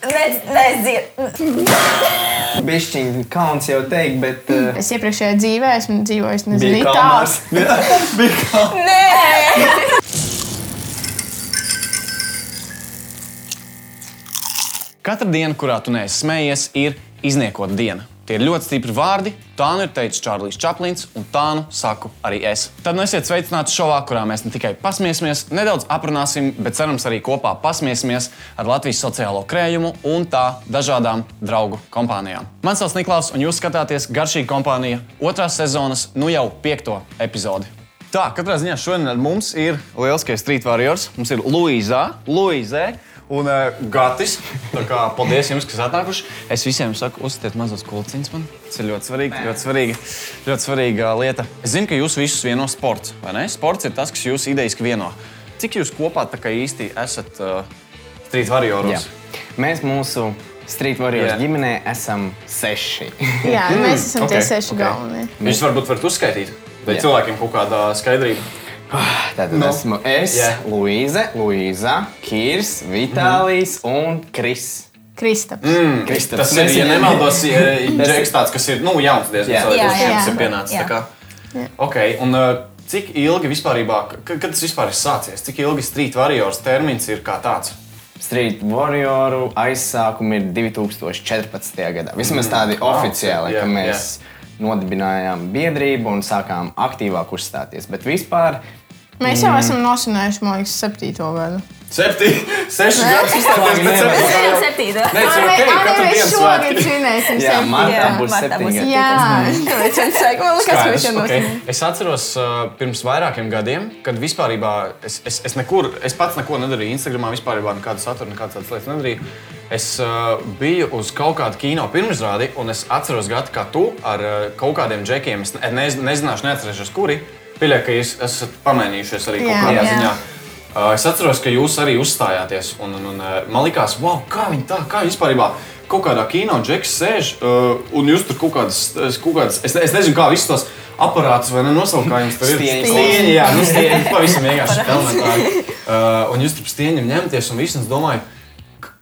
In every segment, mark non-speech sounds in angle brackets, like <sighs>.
Ne, nezinu. Bišķiņ, kauns jau teikt, bet. Uh, Es iepriekšējā dzīvē esmu dzīvojis, nezinu, bija kalmārs. <laughs> Bija kalmārs. Nē, Katra diena, kurā tu neesi smējies, ir izniekota diena. Tie ir ļoti stipri vārdi. Tā nu ir teicis Čārlis Čaplins, un tā nu saku arī es. Tad nu esiet sveicināti šovā, kurā mēs ne tikai pasmiesimies, nedaudz aprunāsim, bet cerams arī kopā pasmiesimies ar Latvijas sociālo krējumu un tā dažādām draugu kompānijām. Mans sauc Niklaus, un jūs skatāties Garšīga kompānija otrās sezonas, nu jau piekto epizodi. Tā, katrā ziņā šodien ar mums ir lielskais Street Warriors. Mums ir Luīza, Luīze un uh, Gatis. Kā, paldies jums, kas atnākuši. Es visiem saku, uztiet mazos kulciņus man. Tas ir ļoti svarīgi, ļoti svarīga, ļoti svarīga lieta. Es zinu, ka jūs visus vieno sports, vai ne? Sports ir tas, kas jūs idejas vieno. Cik jūs kopā tā kā īsti esat uh, Street Warrioros? Jā. Mēs mūsu Street Warriors Jā. ģimenē esam seši. <laughs> Jā, mēs esam ok, tie seši ok. galvenie. Jūs varbūt varat uzskaitīt, lai Jā. cilvēkiem kaut kāda skaidrība. Tātad Nu. no. esmu es, Jā. yeah. Luīze, Luīza, Kirs, Vitālijs mm. un Kris. Kristaps. Mm, Kristaps. tas ir, ja nemaldos, <laughs> Džeks tāds, kas ir nu, jauns diezgan Jā. cilvēks, Jā, jā. jums ir pienācis. Jā. kā. Okay, un, uh, cik ilgi vispār, kad tas vispār ir sācies? Cik ilgi Street Warriors termins ir kā tāds? Street Warrioru aizsākumi ir 2014. gadā. Vismaz tādi Mm. Oficiāli, jā, ka mēs nodibinājām biedrību un sākām aktīvāk uzstāties. Bet vispār Mēs jau esam nosunējuši, man liekas, septīto gadu. Septiņi, seši gadus uzstāties, bet septiņi jau jau- septītā. Nē, tas ir ok, mēs dienu šogad svētki. svinēsim jā, martā būs septiņi gadi. Jā, tāpēc man saka, man liekas, ka mēs jau okay. nosunējam. Es atceros, uh, pirms vairākiem gadiem, kad vispār es, es, es, nekur, es pats neko nedarīju. Instagramā vispār nekādu saturu, nekādas tādas lietas nedarīju. Es uh, biju uz kaut kādu kino pirmizrādi, un es atceros, Gati, kā tu ar uh, kaut kādiem džekiem. Es ne, nezināšu, neatcerēšos, kuri. Pieļauju, ka jūs esat pamainījušies arī kaut Jā. kādā Jā. ziņā. Uh, es atceros, ka jūs arī uzstājāties. Un, un, un, uh, man liekas, wow, kā viņi tā, kā vispār kaut kādā kino džeks sēž, uh, un jūs tur kaut kādas, kaut kādas es, ne- es nezinu, kā visus tos aparātus vai nenosaukt, kā jums tur ir. Stieņi. Jā, nu, stieņi, pavisam vienkārši elementāri. Uh, un jūs tur stieņiem ņemties, un es domāju,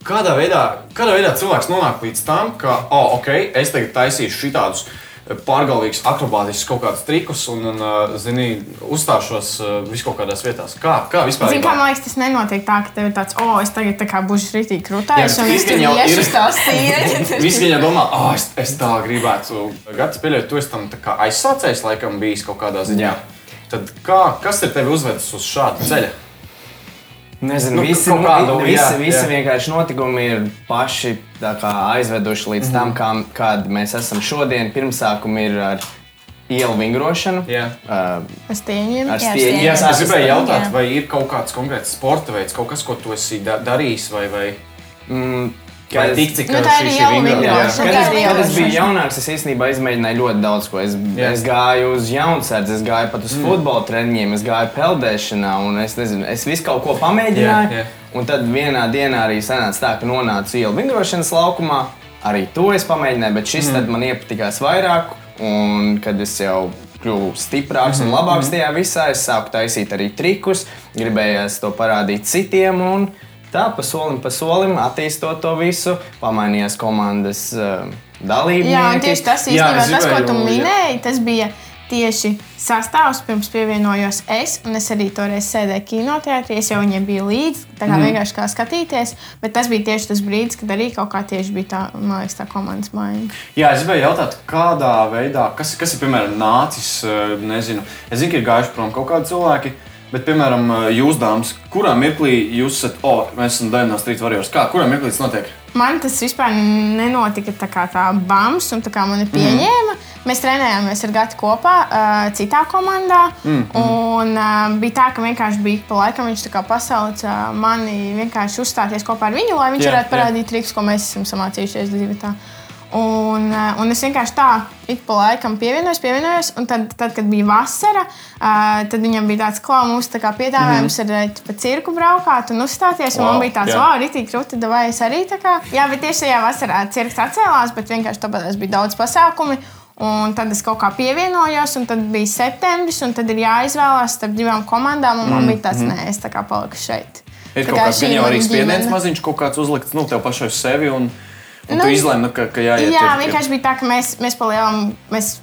kādā veidā, kādā veidā cilvēks nonāk līdz tam, ka, oh, ok, es tagad taisīšu šitādus pārgalvīgus, akrobātiskus kaut kādus trikus, un, un uh, zini, uzstāšos uh, vis kaut kādās vietās. Kā, kā vispār? Zini, kā man liekas, tas nenotiek tā, ka tev ir tāds, o, es tagad tā kā būšu rītīgi krūtājs, Jā, un es tur iešu uz tās tīri. Visi viņa domā, ah, es, es tā gribētu. Gads pieļaut, tu esi tam tā kā aizsācējs, laikam, bijis kaut kādā ziņā. Tad kā, kas ir tevi uzvedis uz šādu ceļu? Nezinu, Nu, nu, visi, kaut kādu, nu, visi, jā, visi jā. vienkārši notikumi ir paši tā kā, aizveduši līdz tam, kā, kāda mēs esam šodien. Pirmsākumi ir ar ielu vingrošanu. Jā. Uh, Ar stieņiem. ar Jā, stieņiem. Jā, es gribēju jautāt, jā. vai ir kaut kāds konkrēts sporta veids, kaut kas, ko tu esi da darījis, vai, vai, Mm, kad es- tik, cik Nu, tā ir šī- šī jau. Jā. Kad kad es biju jaunāks, es īstenībā izmēģināju ļoti daudz ko. Es, Jā. es gāju uz jaunsardzi, es gāju pat uz mm. futbola treniņiem, es gāju peldēšanā, un es, nezinu, es visu kaut ko pamēģināju. Jā, jā. Un tad vienā dienā arī sanāca tā, ka nonācu ielu vingrošanas laukumā. Arī to es pamēģināju, bet šis mm. man iepatikās vairāk. Un kad es jau kļuvu stiprāks un labāks tajā visā, es sāku taisīt arī trikus, gribējās to parādīt citiem. Un, Tā pa solim, pa solim attīstot to visu, pamainījās komandas uh, dalībnieki. Jā, tieši tas īstenībā, tas, ko tu minēji, tas bija tieši sastāvs, pirms pievienojos es, un es arī toreiz sēdēju kinoteātrī. Es jau viņiem biju līdzi, tā kā mm. vienkārši kā skatīties, bet tas bija tieši tas brīdis, kad arī kaut kā tieši bija tā, man liekas, tā komandas maiņa. Jā, es gribēju jautāt, kādā veidā, kas, kas ir piemēram nācis, eh, nezinu, es zinu, ka ir gājuši prom kaut kādi cilvēki. Bet, piemēram, jūs, dāmas, kurā mirklī jūs esat, oh, mēs esam no Street Warriors? Kā, kurā mirklī tas notiek? Man tas vispār nenotika tā kā tā bams, un tā kā mani pieņēma. Mm. Mēs trenējāmies ar Gatu kopā, uh, citā komandā. Mm. Un uh, bija tā, ka vienkārši bija pa laikam viņš tā kā pasauca mani vienkārši uzstāties kopā ar viņu, lai viņš Jā, varētu jā. parādīt trikus, ko mēs esam samācījušies dzīvē. Un, uh, un es vienkārši tā ik pa laikam pievienojos, pievienojos. Un tad, tad kad bija vasara, uh, tad viņam bija tāds klāts, mums tā kā piedāvājums mm. ar uh, pa cirku braukāt un uzstāties. Un Wow, man bija tāds, wow, rītīgi krūti, vai es arī tā kā. Jā, bet tieši tajā vasarā cirks atcēlās, bet vienkārši tāpēc bija daudz pasākumu. Un tad es kaut kā pievienojos, un tad bija septembris, un tad ir jāizvēlās starp divām komandām. Un man bija tāds, nē, es tā kā paliku šeit. Ir Tā kaut kā kāds gan jau arī spiediens maziņš, kaut kāds uzlikts nu, tev pašai uz sevi. Un, un Nu, tu izlēmi, nu, ka, ka jāiet. Jā, ir- vienkārši bija tā, ka mēs, mēs palielam, mēs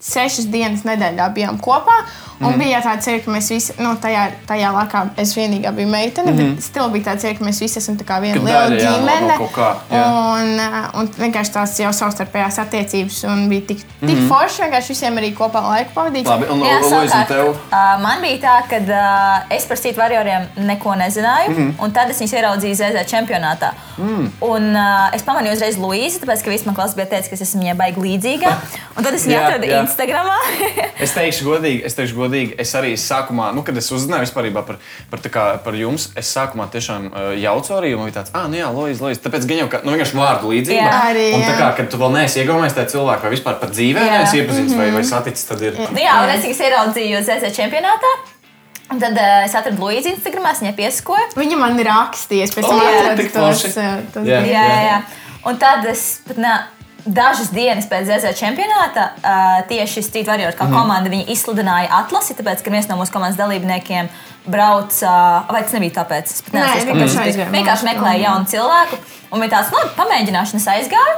sešas dienas nedēļā bijām kopā. Un mm. bija tāds, ka mēs visi, nu, tajā, tajā laikā es vienīgā biju meitene, mm. bet stila bija tāds, ka mēs visi esam viena liela jā, no- no ģimene. kaut kā, jā. un, uh, un vienkārši tās jau savstarpējās attiecības un bija tik, tik mm. forši vienkārši visiem arī kopā laiku pavadīt. Labi, un Jā, Lūdzu, tev. uh, man bija tā, ka uh, es par Street Warrioriem neko nezināju, mm Mhm. un tad es viņus ieraudzīju ZZ čempionātā. Mm. Un uh, es pamanīju uzreiz Luīzi, tāpēc, ka viss man klases bija teicis, ka es esmu viņai baigi līdzīga. Un tad es viņu atradu. Instagramā. Es teikšu, godīgi, es teikšu, godīgi, es arī sākumā, nu, kad es uzzināju vispār par, par, tā kā, par jums, es sākumā tiešām uh, jaucu arī, un bija tāds, ah, nu jā, Lois, Lois. Tāpēc gan jau, ka, nu, vienkārši vārdu līdzība. Jā. Arī, un tā kā, kad tu vēl neesi iegaumējis tajā cilvēkā, vai vispār pat dzīvē neesi iepazinis vai, vai saticis, tad ir. nu, jā, un es viņus ieraudzīju ZZ čempionātā. Un tad uh, es atradu Luīzi Instagramā, es viņai piesakoju. Viņa man rakstīja, es pēc O, tam jā, atradu tik tos. dienas. Jā, jā, jā. Un tad es pat ne, dažas dienas pēc ZZ čempionāta uh, tieši Street Warrior kā komanda viņi izsludināja atlasi, tāpēc, ka viens no mūsu komandas dalībniekiem brauca, vai tas nebija tāpēc, es pat Nē, neatceros, vienkārši kāpēc. aizgāja Vienkārši mājās. meklēja jaunu cilvēku, un bija tāds, labi, pamēģināšu, un es aizgāju.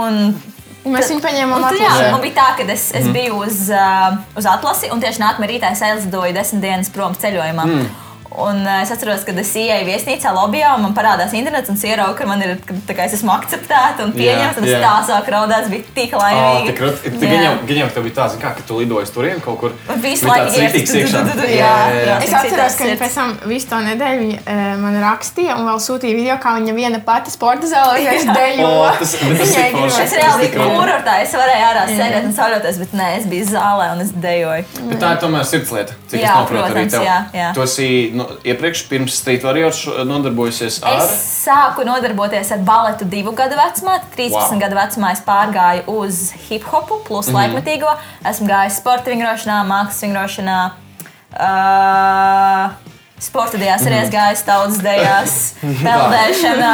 Un Mēs viņu paņēmām jā, atlasē. man bija tā, ka es, es biju uz, uh, uz atlasi, un tieši nākamā rītā es aizlidoju desmit dienas prom ceļojumā. Mm. Un uh, es atceros, kad es ienāku viesnīcā, lobbyā, un man parādās internets, un es ieraugu, ka man ir, tā kā es esmu akceptēta un pieņemta. Es jā. tā sāku raudāt, es biju tik Oh, laimīga. Jā. Gan jau, tev bija tā, zin kā, ka tu lidoji uz turieni kaut kur. Visu Bija laiku iekšā. Es Cik atceros, ka sirds. pēc tam visu to nedēļu viņa, uh, man rakstīja un vēl sūtīja video, kā viņa viena pati sporta zālē <laughs> vienkārši dejo. O, tas- bet tas Viņai ir forši. gribas- Es reāli biju kurortā, es varēju ārā sēdēt un sauļoties, bet nē, es biju zālē un es dejoju. Bet tā ir tomēr sirdslieta. Cik Jā, es saprotu, esi nu, iepriekš, pirms Street Warriors, nodarbojusies ar. Es sāku nodarboties ar baletu divu gadu vecumā. 13 Wow. wow. gadu vecumā es pārgāju uz hip hopu, plus mm -hmm. laikmetīgo. Esmu gājis sporta vingrošanā, mākslas vingrošanā. Uh, Sporta dēļās arī esmu gājis tautas dēļās, peldēšanā.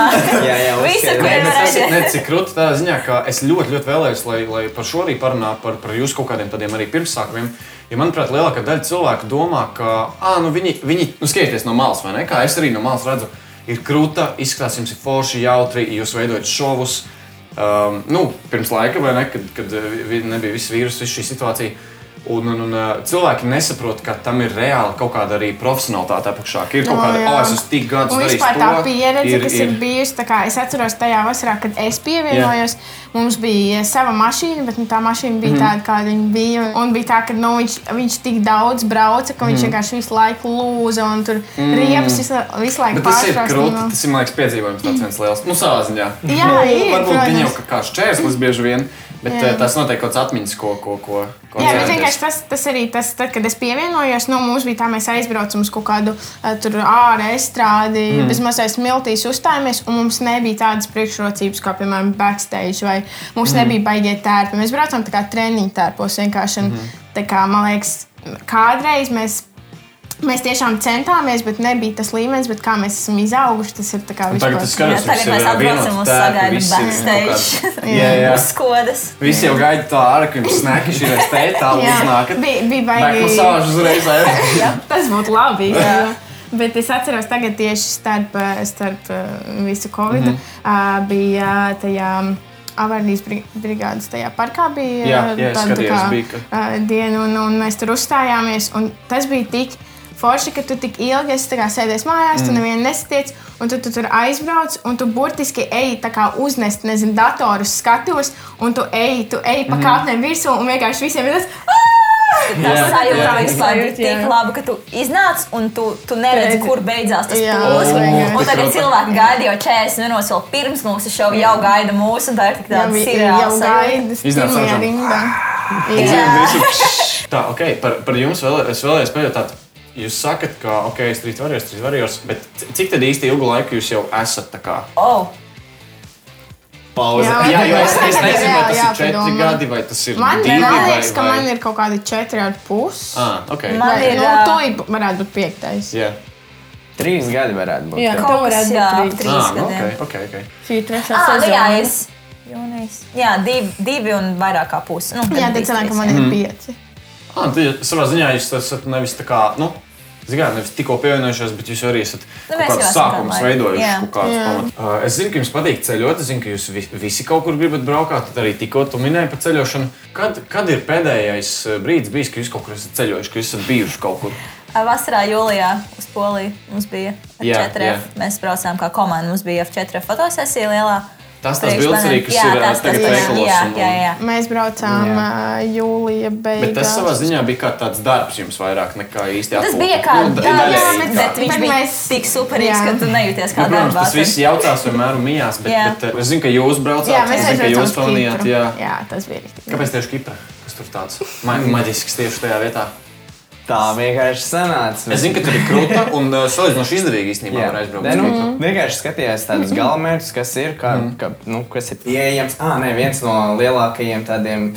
Jā, jā, Visu, ko ir redzēt. ne cik krūti tādā ziņā, ka es ļoti, ļoti vēlējos, lai, lai par šo arī parunātu, par, par jūsu kaut kādiem tādiem arī pirmsākumiem. Jo, manuprāt, lielākā daļa cilvēku domā, ka ah, nu viņi, viņi nu, skatieties no malas, vai ne? Kā es arī no malas redzu, ir krūta, izskatās, jums ir forši, jautri, jūs veidojat šovus. Um, nu, pirms laika, vai ne, kad, kad vi- nebija viss vīrus, viss šī situācija. Un, un, un uh, cilvēki nesaprot, ka tam ir reāli kaut kāda arī profesionālitāte apakšā. Ir kaut kāda, oh, es esmu tik gadus Un darījis vispār tā to, pieredze, ir, kas ir, ir bijusi, kā es atceros tajā vasarā, kad es pievienojos, yeah. mums bija sava mašīna, bet nu, tā mašīna bija mm. tāda, kāda viņa bija. Un bija tā, ka nu, viņš, viņš tik daudz brauca, ka viņš vienkārši visu laiku lūza un tur mm. riepas visu, visu laiku Bet tas ir grūti. Tas ir man liekas, piedzīvojums tāds viens liels. Nu, savā ziņā. Jā, nu, <laughs> ir, varbūt jau kā kāds čērslis bieži vien, bet Jā. Jā. tas noteikti kaut kāds atmiņas, ko, ko, ko, ko Jā, bet vienkārši tas, tas arī tas, tad, kad es pievienojos, nu, mums bija tā, mēs aizbraucam uz kaut kādu uh, tur ārā estrādi, mm. bez mazais miltīs uzstājāmies, un mums nebija tādas priekšrocības, kā, piemēram, backstage, vai mums mm. nebija baigiet tērpi. Mēs braucam tā kā treniņu tērpos vienkārši. Un, mm. tā kā, man liekas, kādreiz mēs. Mēs tiešām centāmies, bet nebija tas līmenis, bet kā mēs esam izauguši. Tas ir tā kā Tagad vispār- tas skaidrs, Jā, tagad mēs atbraucam uz sagaidu backstage. <laughs> Jā, jā. Uz skodas. Visi jau gaida tā ārā, ka jums snēki šī reize te, tā Jā, uznākat. bija, bija Baigi masāžu uzreiz. ē. <laughs> Tas būtu labi. jā. Bet es atceros, tagad tieši starp, starp uh, visu Covid mm -hmm. bija tajā. Avārijas brigādes tajā parkā bija Jā, jā, tāda tā skatījos, kā, bija, ka- diena, un, un mēs tur uzstājāmies. un Tas bija tik forši, ka tu tik ilgi esi tā sēdējis mājās, mm. tu nevienu nesatiec, un tu, tu tur aizbrauc, un tu burtiski ej tā kā uznest, nezinu, datorus skatos, un tu ej, tu ej pa kāpnēm virsū, un vienkārši visiem ir tas. Tas Jā, sajūta jā. vispār jā. tik labi, ka tu iznāc un tu, tu neredzi, Redzi. kur beidzās tas Jā. plūsmas. O, Un tagad cilvēki gaida jau 40 minūtes vēl pirms mūsu šova, jau gaida mūsu, un tā ir tik Jā, tāda jau sajūta. augšā. rindā. Jā. Visu- Tā, ok, par, par jums vēl, es vēlējos pajautāt. Jūs sakat, ka, ok, Street Warriors, Street Warriors, bet c- cik tad īsti ilgu laiku jūs jau esat tā kā? Oh, Pauze. Jā. Jā, jo es, es Jā, nezinu, vai tas jā, ir četri padomā. gadi, vai tas ir Man divi, liekas, ka vai, man vai... ir kaut kādi četri ar pusi. Ah, ok. Man Vai, ir, nu, to ir- varētu būt piektais. Jā. Trīs gadi varētu būt. Jā. jā. To kaut kas, varētu jā, būt ap trīs. trīs Ah, nu, gadiem. ok, ok. Šī ir trešā Ah, nu jā, sezona. es. Jūnijas. Jā, divi, divi un vairāk kā pusi. Nu, Jā, tad tad trīs, sanāk, ka trīs, man jā. ir pieci. Ah, tad savā ziņā jūs esat nevis tā kā, nu, Zinām, nevis tikko pievienojušies, bet jūs arī esat Nu, kaut kādu laiku. veidojuši. Jā. kaut Jā. pamatus. Uh, Es zinu, ka jums patīk ceļot, es zinu, ka jūs vi- visi kaut kur gribat braukāt. Tad arī tikko tu minēji par ceļošanu. Kad, kad ir pēdējais uh, brīdis bijis, kad jūs kaut kur esat ceļojuši, ka jūs esat bijuši kaut kur? Vasarā, jūlijā uz Poliju mums bija Jā, F4. jā. Mēs braucām kā komanda. Mums bija F4 fotosesija lielā. Tas tas bildes arī, kas jā, ir, tas, tagad tas, veikalos jā, jā, jā. Mēs braucām Jā. jūlija beigās. Bet tas savā ziņā bija kā tāds darbs jums vairāk nekā īsti Tas atpūta. bija kā Nu, da- darbs, daļēji bet, bet viņš Bet bija mēs- tik superīgs, Jā. ka tu nejūties kā Nu, protams, darbā. tas viss jaucās vienmēr un mijās, bet, Jā. bet es zinu, ka jūs braucāt, Jā, es zinu, ka jūs. Kipru. Jā. jā, tas bija. Kāpēc tieši Kipra? Kas tur tāds ma maģisks tieši tajā vietā? Tā vienkārši sanāca. Es zinu, ka tur ir krūta un uh, salīdzinoši izdevīgi īstenībā var aizbraukt. Nu, Kipru. vienkārši skatījās tādus galamērķus, kas ir, kā, Mhm. ka, nu, kas ir pieejams. Ah, nē, viens no lielākajiem tādiem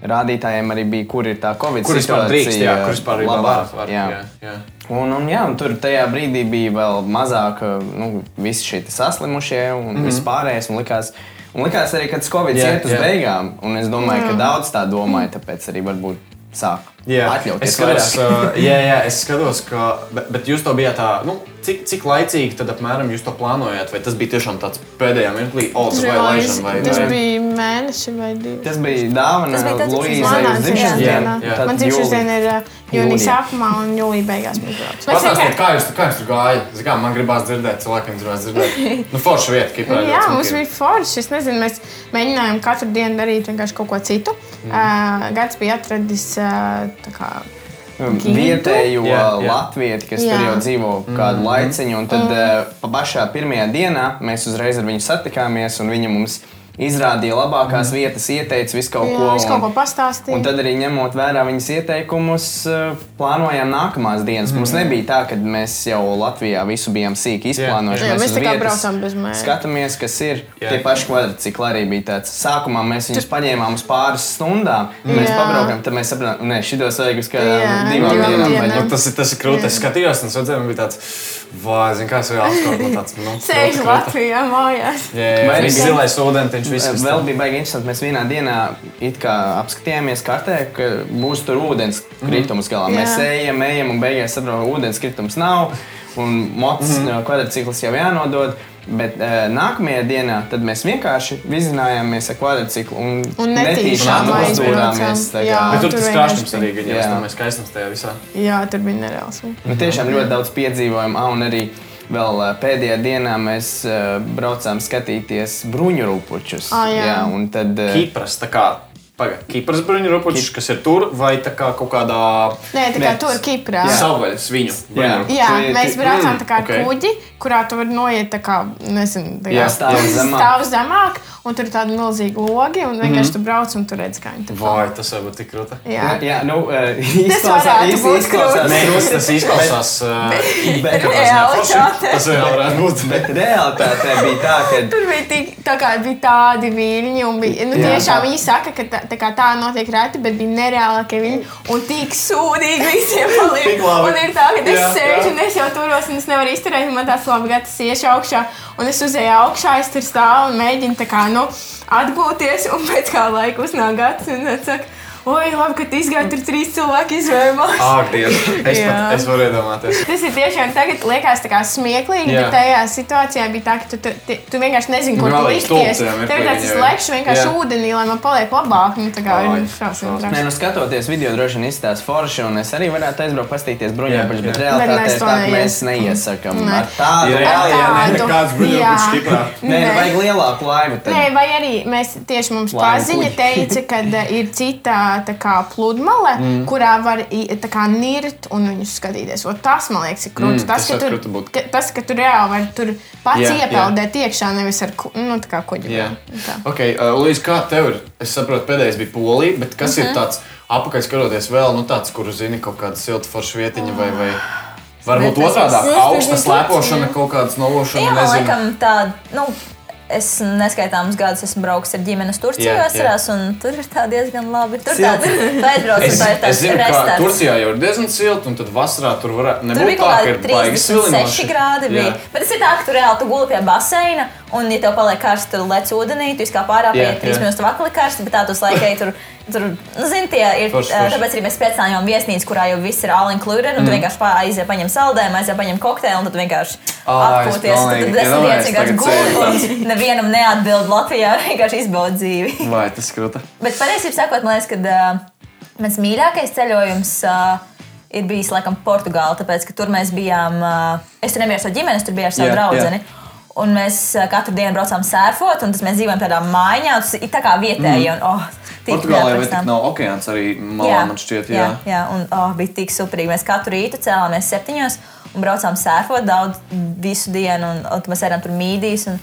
rādītājiem arī bija, kur ir tā Covid Kur vispār drīkst, jā, kur vispār ir labāk. var, Jā. jā, jā. Un, un, jā, un tur tajā brīdī bija vēl mazāk, nu, visi šie te saslimušie un mm -hmm. vispārējais. Un likās, un likās arī, ka tas Covid Mhm. Iet uz beigām. Un es domāju, ka daudz tā domāja, tāpēc arī varbūt sāk Jā, atļauties es skatos, uh, jā, jā, es skatos, ka. Bet, bet jūs to bijāt tā, nu, cik, cik laicīgi tad apmēram jūs to plānojāt? Vai tas bija tiešām tāds pēdējā mirklī, oh, vai laižam, vai Tas vai- bija mēneši vai divi. Tas bija dāvana Luīzai uz dzimšanas dienā. Man dzimšanas jūlija. diena ir uh, jūnija Jūlijā. sākumā un jūlijā beigās. Pastāstiet, kā jūs, kā jūs tur gājāt? Zini, Kā, man gribās dzirdēt, cilvēkiem gribās dzirdēt. Nu, forša vieta, Kiprā. Jā, mums bija forši. Es nezinu, mēs mēģinājām katru dienu darīt vienkārši kaut ko citu. Mm. Uh, Gads bija atradis uh, tā kā. Gīdu? vietējo Jā, jā. latvieti, kas Jā. tur jau dzīvo kādu laiciņu. Un tad mm. pa pašā pirmajā dienā mēs uzreiz ar viņu satikāmies, un viņa mums izrādīja labākās mm. vietas, ieteica visu kaut Jā, ko. es kaut ko un- pastāstīju. Un tad arī ņemot vērā viņas ieteikumus, eh, plānojām nākamās dienas. Mm. Mums nebija tā, ka mēs jau Latvijā visu bijām sīki izplānojuši. Jā, mēs kā vietas braucām bez mērķa. Skatāmies, kas ir. Jā. Tie paši kvadrcikli arī bija tāds. Sākumā mēs viņus paņēmām uz pāris stundām. Mēs Jā. pabraukām, tad mēs sapratām, ka šitos vajag uz kādām divām dienām. Nu, tas, ir- tas ir krūtis. Skatījos, un redzēju, man bija tāds, vai, zini, kā es jau apskaužu, tāds, nu, Sēž krūta, krūta. Latvijā mājās. Jā, jā, jā, arī bija bija- zilais ūdentiņš, viss, kas Vēl bija baigi interesanti. Mēs vienā dienā it kā apskatījāmies kartē, ka būs tur ūdens kritums galā. Jā. Mēs ejam, ejam un beigās saprotam, ka ūdens kritums nav. Un mots mm -hmm. kvadrcikls jau jānodod. Bet uh, nākamajā dienā tad mēs vienkārši vizinājāmies ar kvadrciklu un, Un netīšām uzdūrāmies. Bet tur tas krāšņums arī bija. Jā. Mēs skaistums tajā visā. Jā, tur bija nereāls. Nu, tiešām ļoti daudz piedzīvojumu. Ah, un arī vēl pēdējā dienā mēs eh, braucām skatīties bruņurupučus. Ah, jā. jā, un tad. eh, Kipras, tā kā, pagaid, Kipras bruņurupučs, kas ir tur, vai tā kā kaut kādā Nē, tā kā Nē. tur Kiprā. Jā. savvaļas viņu bruņurupučs. Jā, Tu- mēs tu- braucām mm, tā kā ar ok. kuģi, kurā tu vari noiet tā kā, nezinu, tā Jā, kā stāv zemāk. stāv zemāk, un tur ir tāda milzīga logi, un vienkārši tu brauc un tur redz, kā viņi tur Vai tas var būt tik krūta? Jā, Jā, jā nu, izklausās, krūti, tas, tas izklausās. forši. Tas jau varētu būt. <laughs> <laughs> bet realitātē bija tā, ka Tur bija, tik, tā kā, bija tādi viļņi, un bija, nu, Jā. tiešām viņi saka, ka tā, tā, kā tā notiek reti, bet bija nereālākie viļņi, un tik sūdīgi visiem <laughs> labi. Un ir tā, ka es Jā, sēžu, jā. un es jau turos, un es nevaru izturēt, un man tāds labi, ka tas iešu augšā, un es uzēju augšā, es tur stāvu un mēģinu tā kā, nu, atgūties, un pēc kā laika uznāk gads, un es saku, oi, labi, ka tu izgāji tur trīs cilvēki izvērmās. Ak, Dievs, es, pat, es varu iedomāties. Tas ir tiešām tagad liekas tā kā smieklīgi, Jā. bet tajā situācijā bija tā, ka tu, tu, tu, tu vienkārši nezini, kur Nu, tu likties. Tev ir tāds lekšu vienkārši Jā. ūdenī, lai man paliek labāk. Nu, tā kā Ai, ir šausmīgi Nē, nu, skatoties video, droši vien izstāsta forši, un es arī varētu aizbraukt, paskatīties bruņurupučus, Jā, bet realitātē tā, mēs neies- neiesakām Nē. ar tādu. Reāli, ja Jā. Kiprā. Nē, nu, Nē. vajag lielāku laivu. Tad. Nē, vai arī mēs tieši mums paziņa teica, ka ir cita kā pludmale, mm. kurā var kā nirt un viņus skatīties. O, tas, man liekas, ir krūtis. Mm, tas, tas ka var tur, ka, tas, ka tur reāli var tur pats jā. iepeldēt iekšā, nevis ar nu, tā kā kuģi. Jā, Tā. ok. Uh, Līdz kā tev ir? Es saprotu, pēdējais bija Polija, bet kas uh -huh. ir tāds apakaļ skatoties vēl, nu tāds, kur zini kaut kāda silta forša vietiņa vai. vai... Varbūt otrādi augsta slēpošana, kaut kādas novošana. Jā, liekas, tā. Nu, Es neskaitāmus gadus esmu braucis ar ģimeni uz Turciju Jā, jā. vasarās, un tur ir tā diezgan labi. Tur Silts. tāds - aizbrauc, un Es, tā ir es tāds restarts. Turcijā jau ir diezgan silti, un tad vasarā tur varētu Tur nebūt bija tā, ka ir baigi 36 svilinoši. grādi. Bija. Jā. Bet tas ir tā, ka tur reāli tu guli pie baseina Un, ja tev paliek karsts, tad lec ūdenī, tu kā pārāk pie 3 jā. minūtes vakali karsts, bet tā tu laikai tur. Tur, nu, zini, tie ir. Forši, ā, forši. Tāpēc arī mēs spēcinājumu viesnīcu, kurā jau viss ir all included, un tu vienkārši pā- aizies, paņem saldējumu, aizies, paņem kokteili, un tad vienkārši atpūties. Tad desmit dienas vienkārši guli, un nevienam neatbild Latvijā, <laughs> vienkārši izbaud dzīvi. Vai tas krūta? Bet patiesībā sakot, man liekas, ka uh, mans mīļākais ceļojums uh, ir bijis laikam Portugāla, tāpēc ka tur mēs bijām. Uh, es tur nebiju ar savu ģimeni, es tur biju ar savu Jā, draugu. jā. Un mēs uh, katru dienu braucām sērfot, un tas mēs dzīvojam tādā mājā. Tas ir tā kā vietēji. Un, oh, tik Portugālē vai neaprakstām. tik nav okeāns arī malā, man šķiet, jā. jā, jā un oh, bija tik superīgi. Mēs katru rītu cēlāmies septiņos un braucām sērfot daudz visu dienu, un, un mēs ēdām tur mīdīs. Un,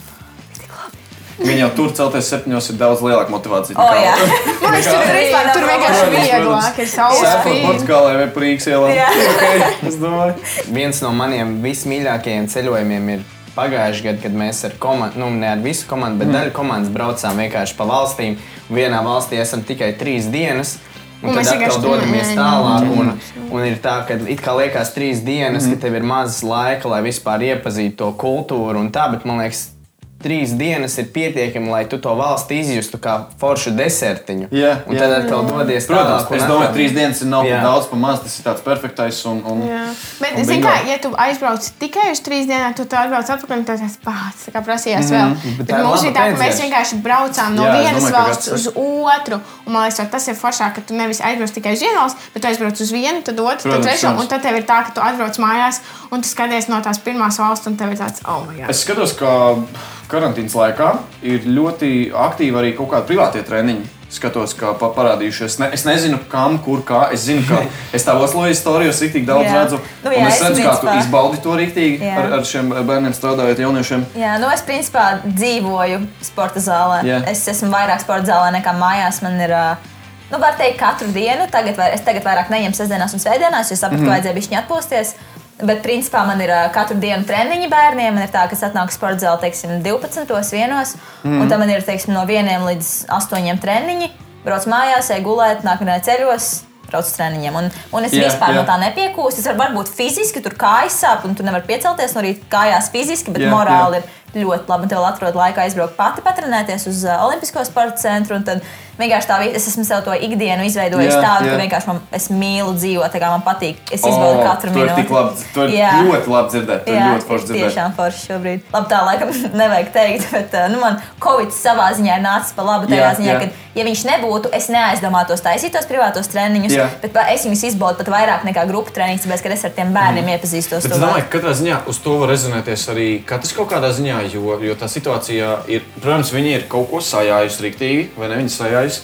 Viņa jau tur celties septiņos ir daudz lielāka motivācija. oh, jā. <laughs> Man liekas, tur, arī, Vispār tur vienkārši vieglāk ir Sēfot spīd. Portugālē vai Prīgas ielā. Jā. <laughs> Okay, es domāju. Viens no maniem vismīļākajiem ceļojumiem ir pagājušajā gadā, kad mēs ar komandu, nu ne ar visu komandu, bet mm. daļu komandas braucām vienkārši pa valstīm. Vienā valstī esam tikai trīs dienas. Un, Un tad atkal dodamies tālāk. Un, un ir tā, ka it kā liekas trīs dienas, mm. ka tev ir maz laika, lai vispār iepazītu to kultūru un tā, bet man liekas, trīs dienas ir pietiekami, lai tu to valsti izjustu kā foršu desertiņu. Jā, un jā. tad atkal dodies Protams, tālāk. un es domāju, atkal- trīs dienas ir nav par daudz, pa maz. Tas ir tāds perfektais. Un, un, Jā. Bet, un bingo. kā, ja tu aizbrauc tikai uz trīs dienām, tad tu atbrauc atpakaļ un tas pats kā prasījās Mhm. vēl. Bet Bet tā ir mums bija tā, ka mēs vienkārši braucām no Jā, vienas domāju, ka valsts uz otru. Un, man liekas, tas ir foršāk, ka tu nevis aizbrauc tikai uz vienu valsts, bet tu aizbrauc uz vienu, tad otru, tad Protams, trešo. protams. Un tad tev ir tā, ka tu atbrauc mājās un tu skaties no tās pirmās valsts, un tev ir tāds, oh, my God. Es skatos, ka karantīnas laikā ir ļoti aktīvi arī kaut kādi privātie treniņi. Skatos, kā pa- parādījušies. Ne, es nezinu, kam, kur, kā. Es zinu, ka <laughs> es tā Oslo istorijos tik daudz Jā. redzu. Nu jā, es es redzu, kā tu principā- izbaudi to rīktīgi ar, ar šiem bērniem strādājot, jauniešiem. Jā, nu es principā dzīvoju sporta zālē. Jā. Es esmu vairāk sporta zālē nekā mājās. Man ir, ā, nu, var teikt, katru dienu. Tagad vai, es tagad vairāk neņemu sestdienās un svētdienās, jo sapratu, Mhm. ka vajadzēja bišķiņu atpūsties. Bet, principā, man ir katru dienu treniņi bērniem. Man ir tā, ka es atnāku sporta zālē, teiksim, 12. vienos, Mhm. un tad man ir, teiksim, no 1 līdz 8 treniņi. Brauc mājās, eju gulēt, nākamajā ceļos. Braucu treniņiem. Un, un es Jā, vispār jā. no tā nepiekūstu. Es varu varbūt fiziski tur kājas sāp, un tu nevari piecelties no rīta kājās fiziski, bet Jā, morāli jā. ir ļoti labi. Tev atrod laiku aizbraukt pati patrenēties uz Olimpisko sporta centru. un Tad vienkārši tā, vi- es esmu sev to ikdienu izveidojis Jā, tādu, jā. ka vienkārši man, es mīlu dzīvot, tā kā man patīk. Es izbaudu katru to ir minūti. tik labi. To ir Jā. ļoti labi dzirdēt. To ir Jā, ļoti forši ir dzirdēt. tiešām forši šobrīd. Labi, tā laikam <laughs> nevajag teikt, bet nu, man Covid savā ziņā ir nācis pa labu. Tajā Jā, ziņā, jā. ka, ja viņš nebūtu, es neaizdomātos taisīt tos privātos treniņus, Jā. bet es viņus izbaudu pat vairāk nekā grupu treniņus, tāpēc, ka es ar tiem bērniem mm. iepazīstos. Bet es domāju, ka katrā ziņā uz to var rezonēties arī katrs kaut kādā ziņā, jo, jo tā situācija ir, protams, viņi ir kaut ko sajājusi rīktīgi, vai ne? Viņi sajājusi,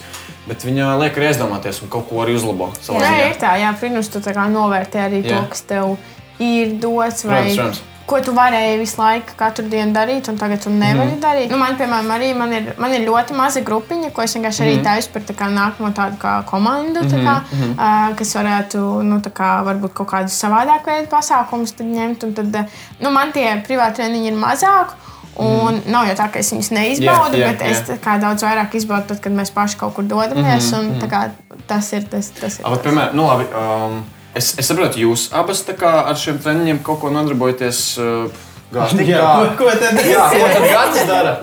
bet viņa liek arī aizdomāties un kaut ko arī uzlabo Jā, ziņā. ir tā, jā, protams, tu tā kā novērtē arī Jā. to, kas tev ir dots. Vai, Protams, protams. Ko tu varēji visu laiku, katru dienu darīt, un tagad tu nevari Mhm. mm. darīt. Nu, man, piemēram, arī man ir, man ir ļoti maza grupiņa, ko es vienkārši Mhm. arī taisu par tā kā nākamo tādu kā komandu, tā kā, Mhm, uh, kas varētu, nu, tā kā, varbūt kaut kādus savādāk veidu pasākumus ņemt. Un tad, nu, man tie privāti treniņi ir mazāk. Un mm. nav jau tā, ka es viņus neizbaudu, Jā, jā, bet es jā. tā kā daudz vairāk izbaudu, tad, kad mēs paši kaut kur dodamies. Mm -hmm. kā, tas ir tas, tas ir. Ah, bet, piemēram, nu, labi, um, es, es saprotu, jūs abas ar šiem treniņiem kaut ko nodarbojaties. Uh, Gāti, Jā, <laughs> ko, ko tad? Jā, ko tad <laughs> Gatis dara?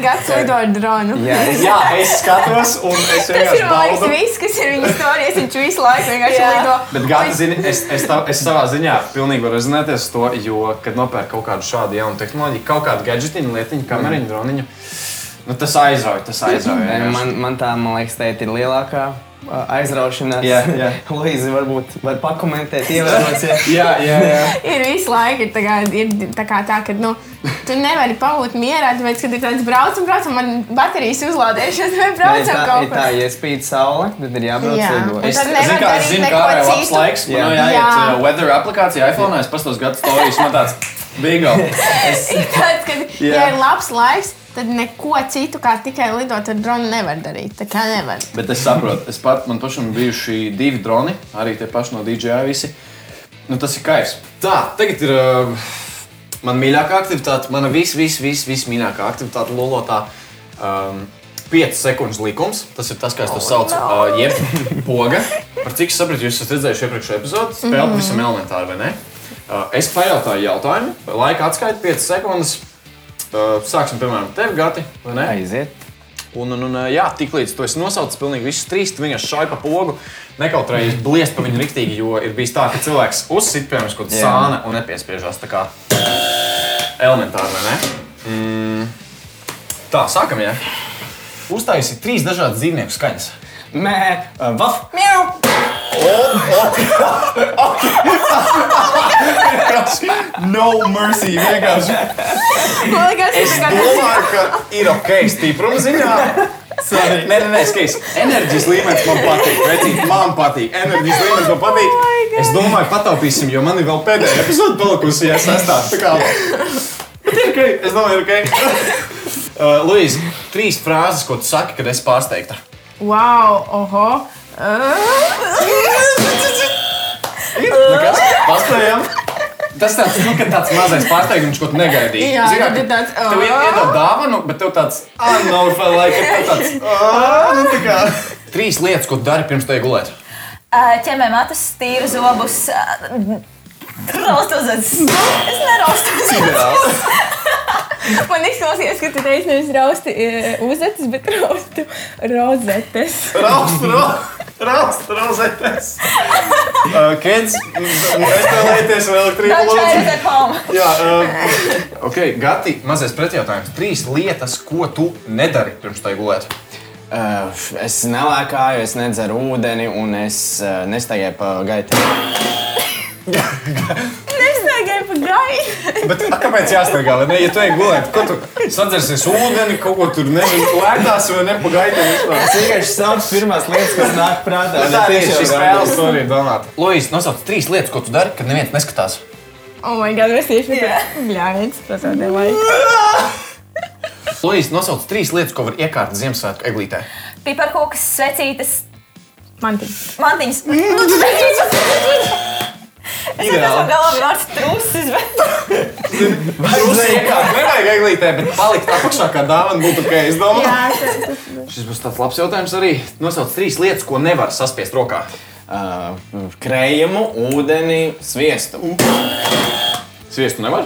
Gads lido ar dronu. Jā, es, Jā, es skatos, un es Tas ir vienkārši man liekas, baudu. viss, kas ir viņa stāstījis. Viņš visu laiku vienkārši lido. Bet, Gati, zini, es, es, tā, es savā ziņā pilnīgi varu rezonēties ar to, jo, kad nopērk kaut kādu šādu jaunu tehnoloģiju, kaut kādu gadgetiņu, lietiņu, kameriņu, droniņu, nu, tas aizrauja. Tas aizrauja vienkārši. man, man tā, man liekas, tā ir lielākā aizraušanās. Jā, jā. <laughs> Luīza, varbūt var pakomentēt, <laughs> ievērot. Jā, jā, jā. Ir visu laiku ir tā, kā, ir tā, kā tā ka nu, tu nevari pabūt mierā, tāpēc, kad ir tāds braucam, braucam, man baterijas uzlādēšanas, vai ir braucam tā, kaut ir kur. tā, ja spīd saule, tad ir jābrauc Jā. lidot. Un Es zinu, kā, zinu, kā arī labs laiks. Man Jā. jau jāiet Jā. uh, weather aplikācijā, iPhone, es pastos gadu stāstījis, man tāds bigo. <laughs> Ir tāds, kad, <laughs> Jā. ja ir labs laiks, tad neko citu kā tikai lidot ar dronu nevar darīt. Tā kā nevar. Bet es saprotu, es pat, man pašam bijuši divi droni, arī tie paši no DJI visi. Nu, tas ir kaivs. Tā, tagad ir uh, mana mīļākā aktivitāte, mana vis, vis, vis, vis mīļākā aktivitāte Lolotā. Um, 5 sekundžu likums, tas ir tas, kā es to saucu. Uh, jeb poga. Par cik es sapratu, jūs esat redzējuši iepriekšējā epizodē, spēle mm. pavisam elementāri, vai ne? Uh, es pajautāju jautājumu, laika atskaita 5 sekundes. Uh, Sāksim, piemēram, tevi, Gati. Aiziet. Un, un, un jā, tiklīdz tu esi nosaucis pilnīgi visus trīs, tu vienkārši šai pa pogu, nekautrējies bliest pa viņu riktīgi, jo ir bijis tā, ka cilvēks uzsit, piemēram, kaut kāda sāna un nepiespiežās. Tā kā elementāri, vai ne? Mm. Tā, sākam, jā. Uztaisīt trīs dažādas dzīvnieku skaņas. Mē, uh, vaf, miau! No mercy, vienkārši. Man liekas, Es domāju, ka ir ok, stipruma ziņā. Sorry. Nē, nē, nē, skaties. Enerģijas līmenis man patīk. Vecīt, man patīk. Enerģijas līmenis man patīk. Es domāju, pataupīsim, jo man ir vēl pēdējā epizode palikusi, ja sastāv. Tā kā. Bet ir ok. Es domāju, ir ok. <laughs> Uh, Luīs, trīs frāzes, ko tu saki, kad esi pārsteigta. Wow, oho. Nekas? Paspējām. Tas tāds, nu, kad tāds mazais pārsteigums, ko tu negaidīji. Jā, Zini kā, tad ir tāds, Tev "Oh." ied- iedod dāvanu, bet tev tāds, ah, no, vai like, tev tāds, ah, nu, tā kā. Trīs lietas, ko tu dari pirms te gulēt. Ķemē matus, tīra zobus. Raustu uz acis. Es neraustu. Man izklausījās, ka tu teici nevis rausti e, uzetes, bet raustu rozetes. Raust, raust, raust, rozetes. Uh, Kids, nespēlējieties vēl home. Jā, uh, ok, Gati, mazais pretjautājums. Trīs lietas, ko tu nedari pirms tai gulēt. Uh, es nelēkāju, es nedzeru ūdeni un es uh, nestaigāju pa gaitai. <laughs> Nestaigāju pa gaidu. Bet a, kāpēc jāsteigā? vai Ne? Ja tu ej gulēt, ko tu sadzersies ūdeni, kaut ko tur nezinu, lētās vai nepagaidīt. Es vienkārši saucu pirmās lietas, kas nāk prātā. Tā ir šī spēle, to arī domāt. Lūdzu, nosauc trīs lietas, ko tu dari, kad neviens neskatās. Oh, my God, es tieši Jā. tādu bļāviens. Tas tā nevajag. Lūdzu, <laughs> nosauc trīs lietas, ko var iekārt Ziemassvētku eglītē. Piparkūkas, svecītes, Man tik. mantiņas. Nu! <laughs> Es Ideāli. nezinu, galā vārds trusis, bet Jūs iekārt nevajag eglītē, bet palikt apakšā kā dāvana būtu ok. Es domāju, Jā, tas- tas- šis būs tāds labs jautājums arī. Nosauc trīs lietas, ko nevar saspiest rokā. Uh, krējumu, ūdeni, sviestu. Sviestu nevar?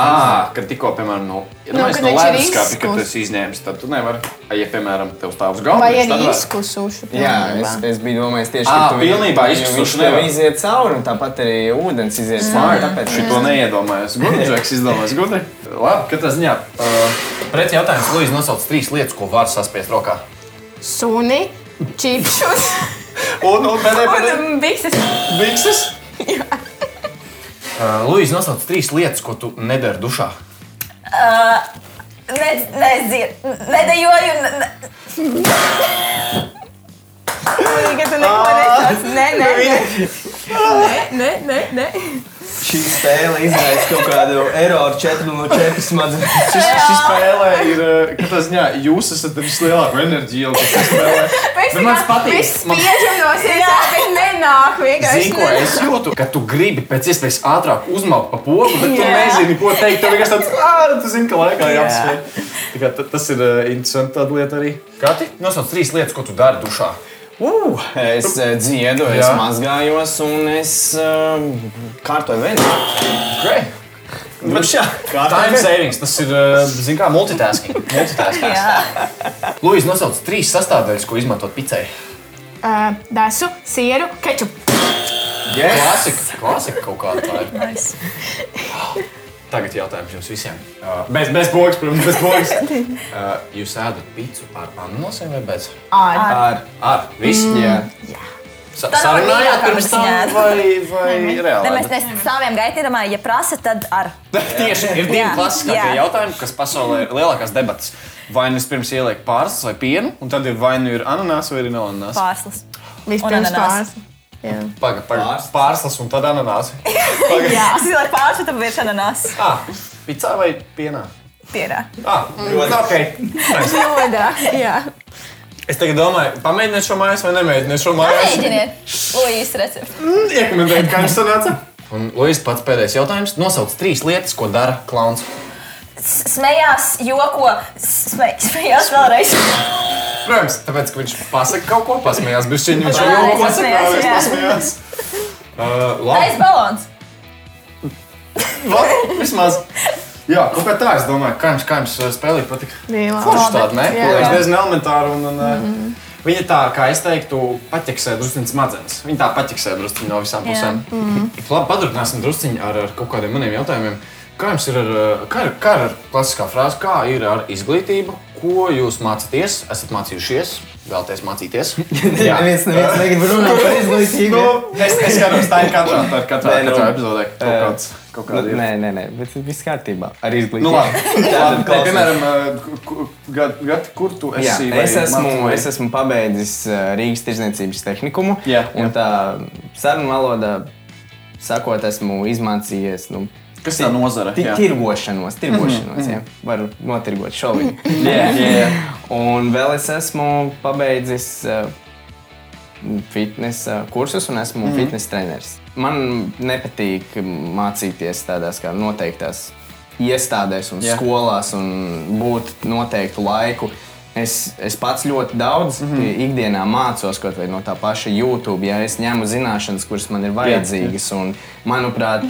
Ah, kad tikko, piemēram, no, ja Nu, nu, no viņš ir leduskapja, kad tu esi izņēmis, tad tu nevari. A, Ja, piemēram, tev stāv uz galda, Vai var. izkusuši? Jā, es, es biju domājis tieši Ā, tu pilnībā izkusuši nevar. iziet cauri, un tāpat arī ūdens iziet cauri. Smart. Tāpēc Šito neiedomājos. Gudri, <laughs> Džeks, izdomājis gudri. Labi, katrā ziņā. Uh, Pret jautājums, Lūdzu, nosauc trīs lietas, ko var saspiest rokā. Suni, čipšus Un, un pēdējā, <laughs> pēdējā. un bikses. Bikses? <laughs> Uh, Lūdzu, nosauc trīs lietas, ko tu nedari dušā. ne- nezinu, nedejoju. ne- ne- <laughs> Ka tu neko nesauc. Nē, nē, nē. <laughs> Nē, nē, nē. Šī spēle izraisa kaut kādu eroru 404 smadzenes. Šis, šis spēlē ir, uh, katrā ziņā, jūs esat vislielāko enerģiju, kas šajā spēlē. <laughs> Bet man patīk. Man- spiežam no sirds, bet nenāk vienkārši. Zini, ko es jūtu? Ka tu gribi pēc iespējas ātrāk uzmākt pa pogu, bet tu Jā. nezini, ko teikt. Tev vienkārši tāds, ah, tu zini, ka laikā jāapsver. Tas ir uh, interesanti tāda lieta arī. Kati, nosauc trīs lietas, ko tu dari dušā. Uh, es uh, dziedu, es Jā. mazgājos un es uh, kārtoju veidu. Great. Bet šā, Time savings, tas ir, uh, zini, kā multitasking. <laughs> multitasking. Jā. Lūdzu, nosauc trīs sastāvdaļas, ko izmantot picei. Uh, Dasu, sieru, kečupu. yes. Klasika, klasika kaut kāda tā ir. Tagad jautājums jums visiem. Uh, bez, bez bogas, protams, bez bogas. <laughs> Uh, jūs ēdat picu ar ananasiem vai bez? Ar. Ar, Ar, viss. jā. Sa- Tā nav Sarunājāt pirms tam vai, vai Ne, reāli? mēs nestāvjam gaitinamā, ja prasa, tad ar. <laughs> Tieši ir divi Jā, klasiskākie jā. jautājumi, kas pasaulē ir lielākās debatas. Vai nu vispirms ieliek pārslas vai pienu, un tad ir vai nu ir ananās vai ir nav ananās. Pārslas. Vispirms Un ananās. pāris. Jā. Paga, paga, Pārslas. un tad ananās. <laughs> Jā, es ielieku pārslas, tad ir šananās. Ah, picā vai pienā? Pierā. Ah, ļoti ok. Jodā, jā. Es tagad domāju, pamēģiniet šo mājās vai nemēģiniet šo mājās. Mēģiniet, Lūijas recepti. Iekomentējiet, kā jums sanāca. Un Lūdzu, pats pēdējais jautājums. Nosauc trīs lietas, ko dara klauns. Smējās, joko, smējās vēlreiz. Protams, tāpēc, ka viņš pasaka kaut ko, pasmējās. Viņš viņu viņš jau ko pasmējās, pasakā, jā. pasmējās. <laughs> Uh, labi, balons. <laughs> labi, vismaz. Jā, kaut kā tā, es domāju, kā jums, kā jums uh, spēlīt patika. Forši tāda, ne? Jā. Liekas, diezgan elementāra. Un, un, mm. Viņa tā, kā es teiktu, paķeksē druskuļi smadzenes. Viņa tā paķeksē druskuļi no visām pusēm. Mm. Labi, padurpināsim druskuļi ar, ar kaut kādiem maniem jautājumiem. Kā jums ir ar, uh, kā ir, kā ir ar klasiskā frāzi, kā ir ar izglītību? Ko jūs mācāties? Esat mācījušies, vēlaties mācīties? Jā, <laughs> Neviens, neviens negrib runāt par <laughs> izglītību. Nu, es skatos, tā ir katrā, tā ir katrā, Nē, nu, katrā epizodē. Kaut eh, kāds, kaut kāda ir. Nē, nē, nē, bet viss kārtībā ar izglītību. Nu, <laughs> labi. labi. Tātad, Nē, piemēram, ku- Gat, Gat, kur tu Jā, esi? vai es, esmu, mācījies? es esmu pabeidzis uh, Rīgas tirdzniecības tehnikumu. Jā, un jā. tā sarunu valodā, sakot, esmu izmācījies. Nu, Kas tā nozara? ti-. Tirgošanos, tirgošanos, jā. Varu notirgot šoviņu. <laughs> Jā, jā, jā. Un vēl es esmu pabeidzis uh, fitnesa kursus un esmu mm. fitnesa treneris. Man nepatīk mācīties tādās kā noteiktās iestādēs un yeah. skolās un būt noteiktu laiku. Es, es pats ļoti daudz mm -hmm. ikdienā mācos kaut vai no tā paša YouTube. Ja es ņemu zināšanas, kuras man ir vajadzīgas, un manuprāt,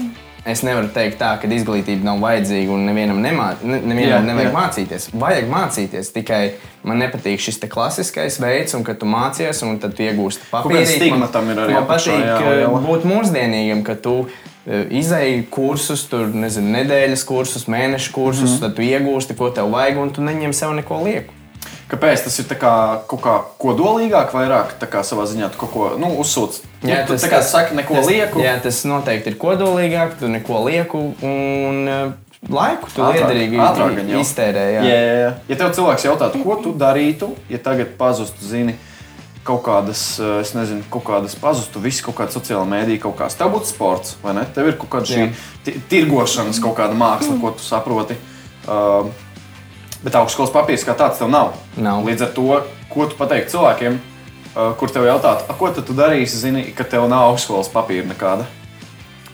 es nevaru teikt tā, ka izglītība nav vajadzīga un nevienam, nemā, ne, nevienam Jā, nevajag jā. mācīties. Vajag mācīties, tikai man nepatīk šis klasiskais veids, un kad tu mācies, un tad tu iegūsti papīru. Man apakšā, patīk jā, eh, liela. būt mūsdienīgam, ka tu eh, izēji kursus, tur nezinu, nedēļas kursus, mēnešu kursus, mm. -hmm. tad tu iegūsti, ko tev vajag, un tu neņem sev neko lieku. Kāpēc tas ir kā, kaut kā kodolīgāk, vairāk kā savā ziņā kaut ko nu, uzsūc? Jā, tu, tā kā saki, neko tas, lieku. Jā, tas noteikti ir kodolīgāk, tu neko lieku un eh, laiku tu liederīgi ātrāk gan jau. iztērē. Jā. Jā, jā, jā. Ja tev cilvēks jautātu, ko tu darītu, ja tagad pazustu, zini, kaut kādas, eh, es nezinu, kaut kādas pazustu, viss kaut kāda sociāla mēdīja, kaut kāds. Tev būtu sports, vai ne? Tev ir kaut kāda šī tirgošanas, kaut kāda māksla, ko tu saproti. Uh, bet augstskolas papīrs kā tāds tev nav. Nav. Līdz ar to, ko tu pateiktu cilvēkiem, uh, kur tev jautātu, "A, ko tad tu darīsi, zini, ka tev nav augstskolas papīra nekāda?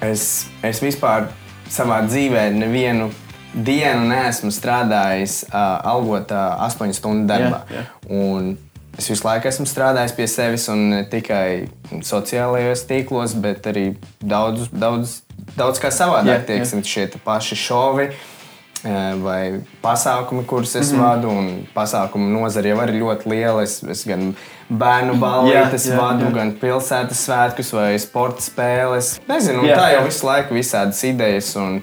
Es, es vispār savā dzīvē nevienu dienu neesmu strādājis uh, algotā astoņu stundu darbā. Jā. Un Es visu laiku esmu strādājis pie sevis, un ne tikai sociālajos tīklos, bet arī daudz, daudz, daudz kā savādāk. Jā, Tieksim, šie te paši šovi eh, vai pasākumi, kurus es mm -hmm. vadu. un Pasākumu nozare jau ir ļoti liela. Es, es gan bērnu balītes Jā, jā, vadu, jā. gan pilsētas svētkus vai sporta spēles. Nezinu, Jā, tā jau jā. visu laiku visādas idejas. Un,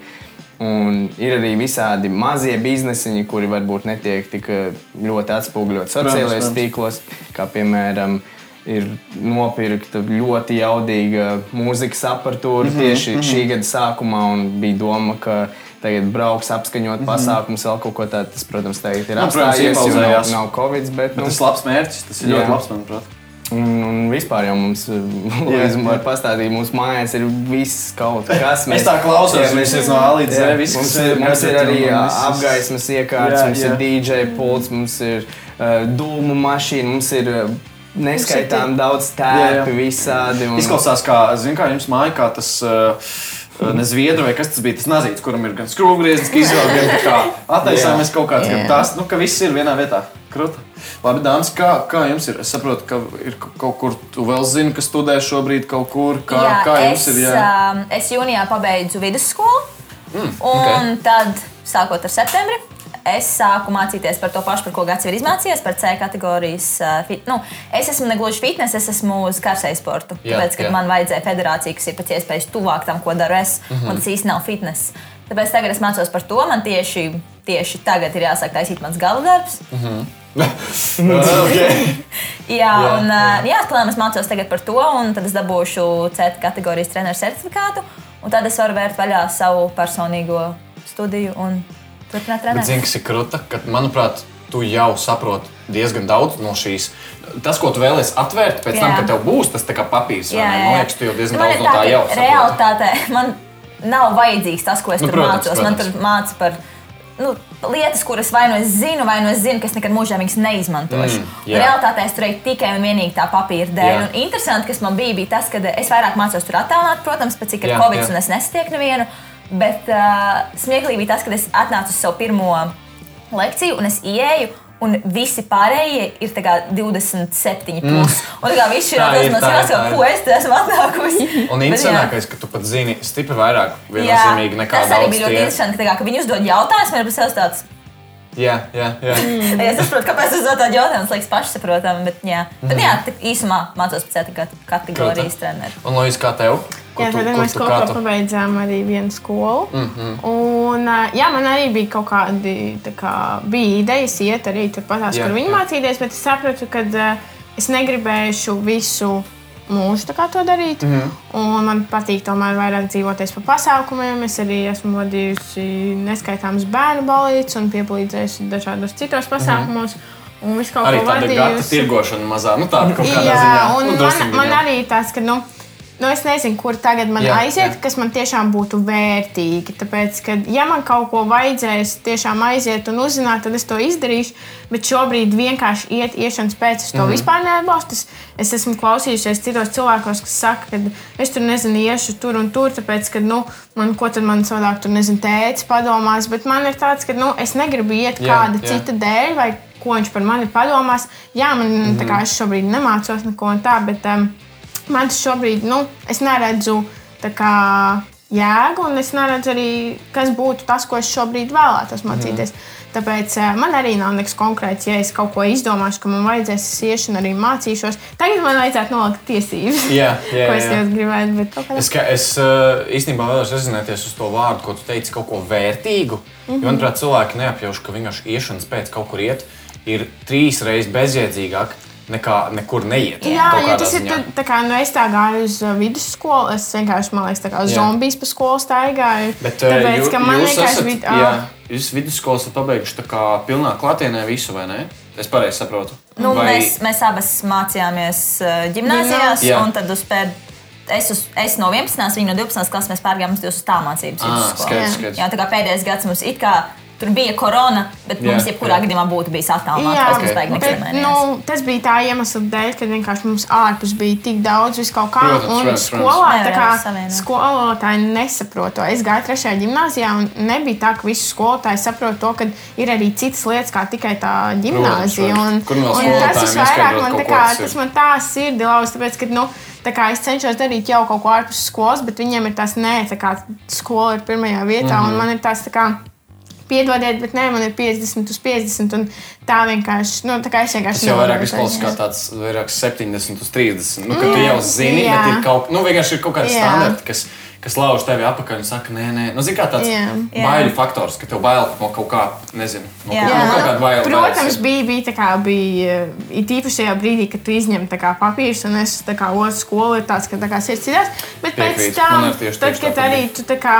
Un ir arī visādi mazie biznesiņi, kuri varbūt netiek tik eh, ļoti atspoguļot sociālajos tīklos, kā piemēram. Ir nopirkta ļoti jaudīga mūzikas aparatūra mm -hmm, tieši mm -hmm. šī gada sākumā, un bija doma, ka tagad brauks apskaņot mm -hmm. pasākumus, vēl kaut ko tādu. Tas, protams, tagad ir. Nu, apstājies, jo nav, nav Covid. Bet, nu, tas ir labs mērķis, tas ir Jā. ļoti labs, manuprāt. Un, un vispār jau mums, <laughs> Lūdzu, var pastāstīt, mūsu mājās ir viss kaut kas. Es tā Jā, viņš ir no A līdz Z, mums ir, mums ir arī apgaismas iekārtas, mums jā. ir DJ pults, mums ir uh, dūmu mašīna, mums ir uh, neskaitām daudz tēpi visādi. Un, Izklausās, kā, zin, kā jums māja, kā tas. Uh, Ne zviedru vai kas tas bija, tas nazīts, kuram ir gan skrūvgrieznis, gan izvēle, gan attaisāmies kaut kāds, Jā. tas, nu, ka viss ir vienā vietā. Krūta. Labi, dāmas, kā, kā jums ir? Es saprotu, ka ir ka- kaut kur, tu vēl zini, ka studē šobrīd kaut kur. Kā, jā, kā es, jums ir? Jā. um, es jūnijā pabeidzu vidusskolu, mm, un ok. tad, sākot ar septembri, es sāku mācīties par to pašu, par ko Gats ir izmācījies, par C kategorijas. Fit, nu, es esmu ne gluži fitnes, es esmu uz karsēju sportu. Jā, Tāpēc, kad jā. man vajadzēja federācija, kas ir pēc iespējas tuvāk tam, ko daru es, mm -hmm. un tas īsti nav fitnes. Tāpēc tagad es mācos par to. Man tieši, tieši tagad ir jāsāk taisīt mans gala darbs. <laughs> okay. Jā, <laughs> Jā, jā, un, jā. jā plānā es mācos tagad par to, un tad es dabūšu C kategorijas treneru certifikātu. Un tad es varu vērt vaļā savu personīgo studiju un turpināt trenēt. zini, kas ir krūta, ka, manuprāt, tu jau saproti diezgan daudz no šīs. Tas, ko tu vēlēsies atvērt, pēc tam, Jā. kad tev būs tas tā papīrs, vai Jā, jā, man liekas, tu jau diezgan Man daudz no tā ka jau saproti. Realtātē man nav vajadzīgs tas, ko es Nu, nu, tur protams, mācos. Man protams. tur māca par nu, lietas, kuras vai nu es zinu, vai nu es zinu, ka es nekad mūžā viņas neizmantošu. Mm. Realtātē es turēju tikai un vienīgi tā papīra dēļ. Jā. Un interesanti, kas man bija, bija tas, ka es vairāk mācos tur attālināt, protams, pēc cik ir Covid jā. un es nesatieku nevienu. Bet uh, smieklīgi bija tas, ka es atnācu uz savu pirmo lekciju, un es ieeju. Un visi pārējie ir tā kā 27, Mm. plus. Un tā kā viss ir Tā tāds ir, - tā ir, jāsaka, tā ir. ko es esmu atnākusi. Un interesantākais, ka tu pat zini stipri vairāk viennozīmīgi nekā tas arī daudz bija ļoti interesanti, ka, kā, ka viņi uzdod jautājumus, man ir par sevi tāds. Jā, jā, jā. Mm. <laughs> Es saprotu, kāpēc es uzdodu tādu jautājumu, tas liekas pašsaprotami, bet, jā. bet jā, tā īsumā mācos pēc tā kategorijas treneru. Un Lois, kā tev? Jā, tad mēs kopā kā tu- pabeidzām arī vienu skolu. Mm Mhm. -hmm. Un, jā, man arī bija kaut kādi, kā, bija idejas iet arī turpat, Jā, kur viņi jā. mācīties, bet es sapratu, ka es negribēšu visu mūžu kā to darīt. Mm Mhm. -hmm. Un man patīk tomēr vairāk dzīvoties pa pasākumiem. Es arī esmu vadījusi neskaitāmas bērnu balīdzes un piepalīdzējusi dažādos citos pasākumos. Mm -hmm. Un visu kaut Arī ko tāda vadījusi. tirgošana mazā, nu tāda kaut kādā Jā, ziņā. un nu, man, man arī tāds, ka, nu, nu, es nezinu, kur tagad man Jā, aiziet, jā. kas man tiešām būtu vērtīgi. Tāpēc, ka, ja man kaut ko vajadzēs, tiešām aiziet un uzzināt, tad es to izdarīšu. Bet šobrīd vienkārši iet, iešanas pēc, es to mm. -hmm. vispār neatbalstu. Es, es esmu klausījusies citos cilvēkos, kas saka, ka es tur nezinu, iešu tur un tur, tāpēc, ka, nu, man ko tad man savādāk tur nezinu, tēts padomās. Bet man ir tāds, ka, nu, es negribu iet Jā, kāda jā. cita dēļ. vai Ko viņš par mani padomās? Jā, man mm -hmm. tā kā es šobrīd nemācos neko un tā, bet um, man šobrīd, nu, es neredzu kā jēgu, un es neredzu arī, kas būtu tas, ko es šobrīd vēlētos mācīties. Mm. Tāpēc uh, man arī nav nekas konkrēts, ja es kaut ko izdomāšu, ka man vajadzēs iešu un arī mācīšos. Tagad man vajadzētu nolikt tiesības, Jā, jā, <laughs> ko es jā. ļoti gribētu. Bet Es, ka, es uh, īstenībā vēlos rezonēties uz to vārdu, ko tu teici, kaut ko vērtīgu. Mm -hmm. Jo, manuprāt, cilvēki neapjauš, ka vienkārši iešanas pēc kaut kur iet ir trīs reizes bezjēdzīgāk nekā nekur neiet. Jā, kādā tas ir ziņā. tā, tā kā, nu, es tā gāju uz uh, vidusskolu. Es vienkārši, man liekas, tā kā Jā. zombijs pa skolu staigāju. Bet, uh, tāpēc, jū- ka man jūs vienkārši bija. jā, jūs vidusskolas esat pabeiguši tā kā pilnā klātienē visu, vai ne? Es pareizi saprotu. Nu, vai... mēs, mēs abas mācījāmies uh, gimnājās, Jā. un tad uz pēd... Es, uz, es no 11. viņa no 12. klases mēs pārgājām uz uz tālmācības Ah, vidusskolu. skaidrs, skaidrs. Jā, tā kā pēdējais gads mums it kā tur bija korona, bet Jā, mums jebkurā jā. gadījumā būtu bijis attālināts. Jā, tas ok. mums baigi Bet, nu, tas bija tā iemesla dēļ, ka vienkārši mums ārpus bija tik daudz vis kaut kā. Protams, un protams, protams. skolā tā Nevarēja kā skolotāji nesaprot to. Es gāju trešajā gimnājā, un nebija tā, ka visi skolotāji saprot to, ka ir arī citas lietas, kā tikai tā gimnāzija. protams. Un, vēl un tas visvairāk man, tā kā, tas man tā sirdi lauz, tāpēc, ka, nu, Tā kā es cenšos darīt jau kaut ko ārpus skolas, bet viņiem ir tas nē, tā kā skola ir pirmajā vietā, mm -hmm. un man ir tas tā kā. Piedodiet, bet nē, man ir 50 uz 50. Un tā vienkārši, nu, tā kā es vienkārši. Tas jau vairāk izklausās kā tāds vairāk 70 uz 30. Nu, ka tu jau zini, jā. bet ir kaut, nu, vienkārši ir kaut kāda standarta, kas, kas lauž tevi apakaļ un saka, nē, nē. Nu, zini, kā tāds. Jā. baiļu faktors, ka tev bail no kaut kā, nezinu, no Jā. kaut, no kaut kāda baila. Protams, bija, bija tā kā bija it īpaši tajā brīdī, kad tu izņem tā kā papīrs, un es tā kā otru skolu ir tāds, ka tā kā sirds citās. Bet pēc Piekrītu. tam, arī tieši- tad, kad arī tu tā kā,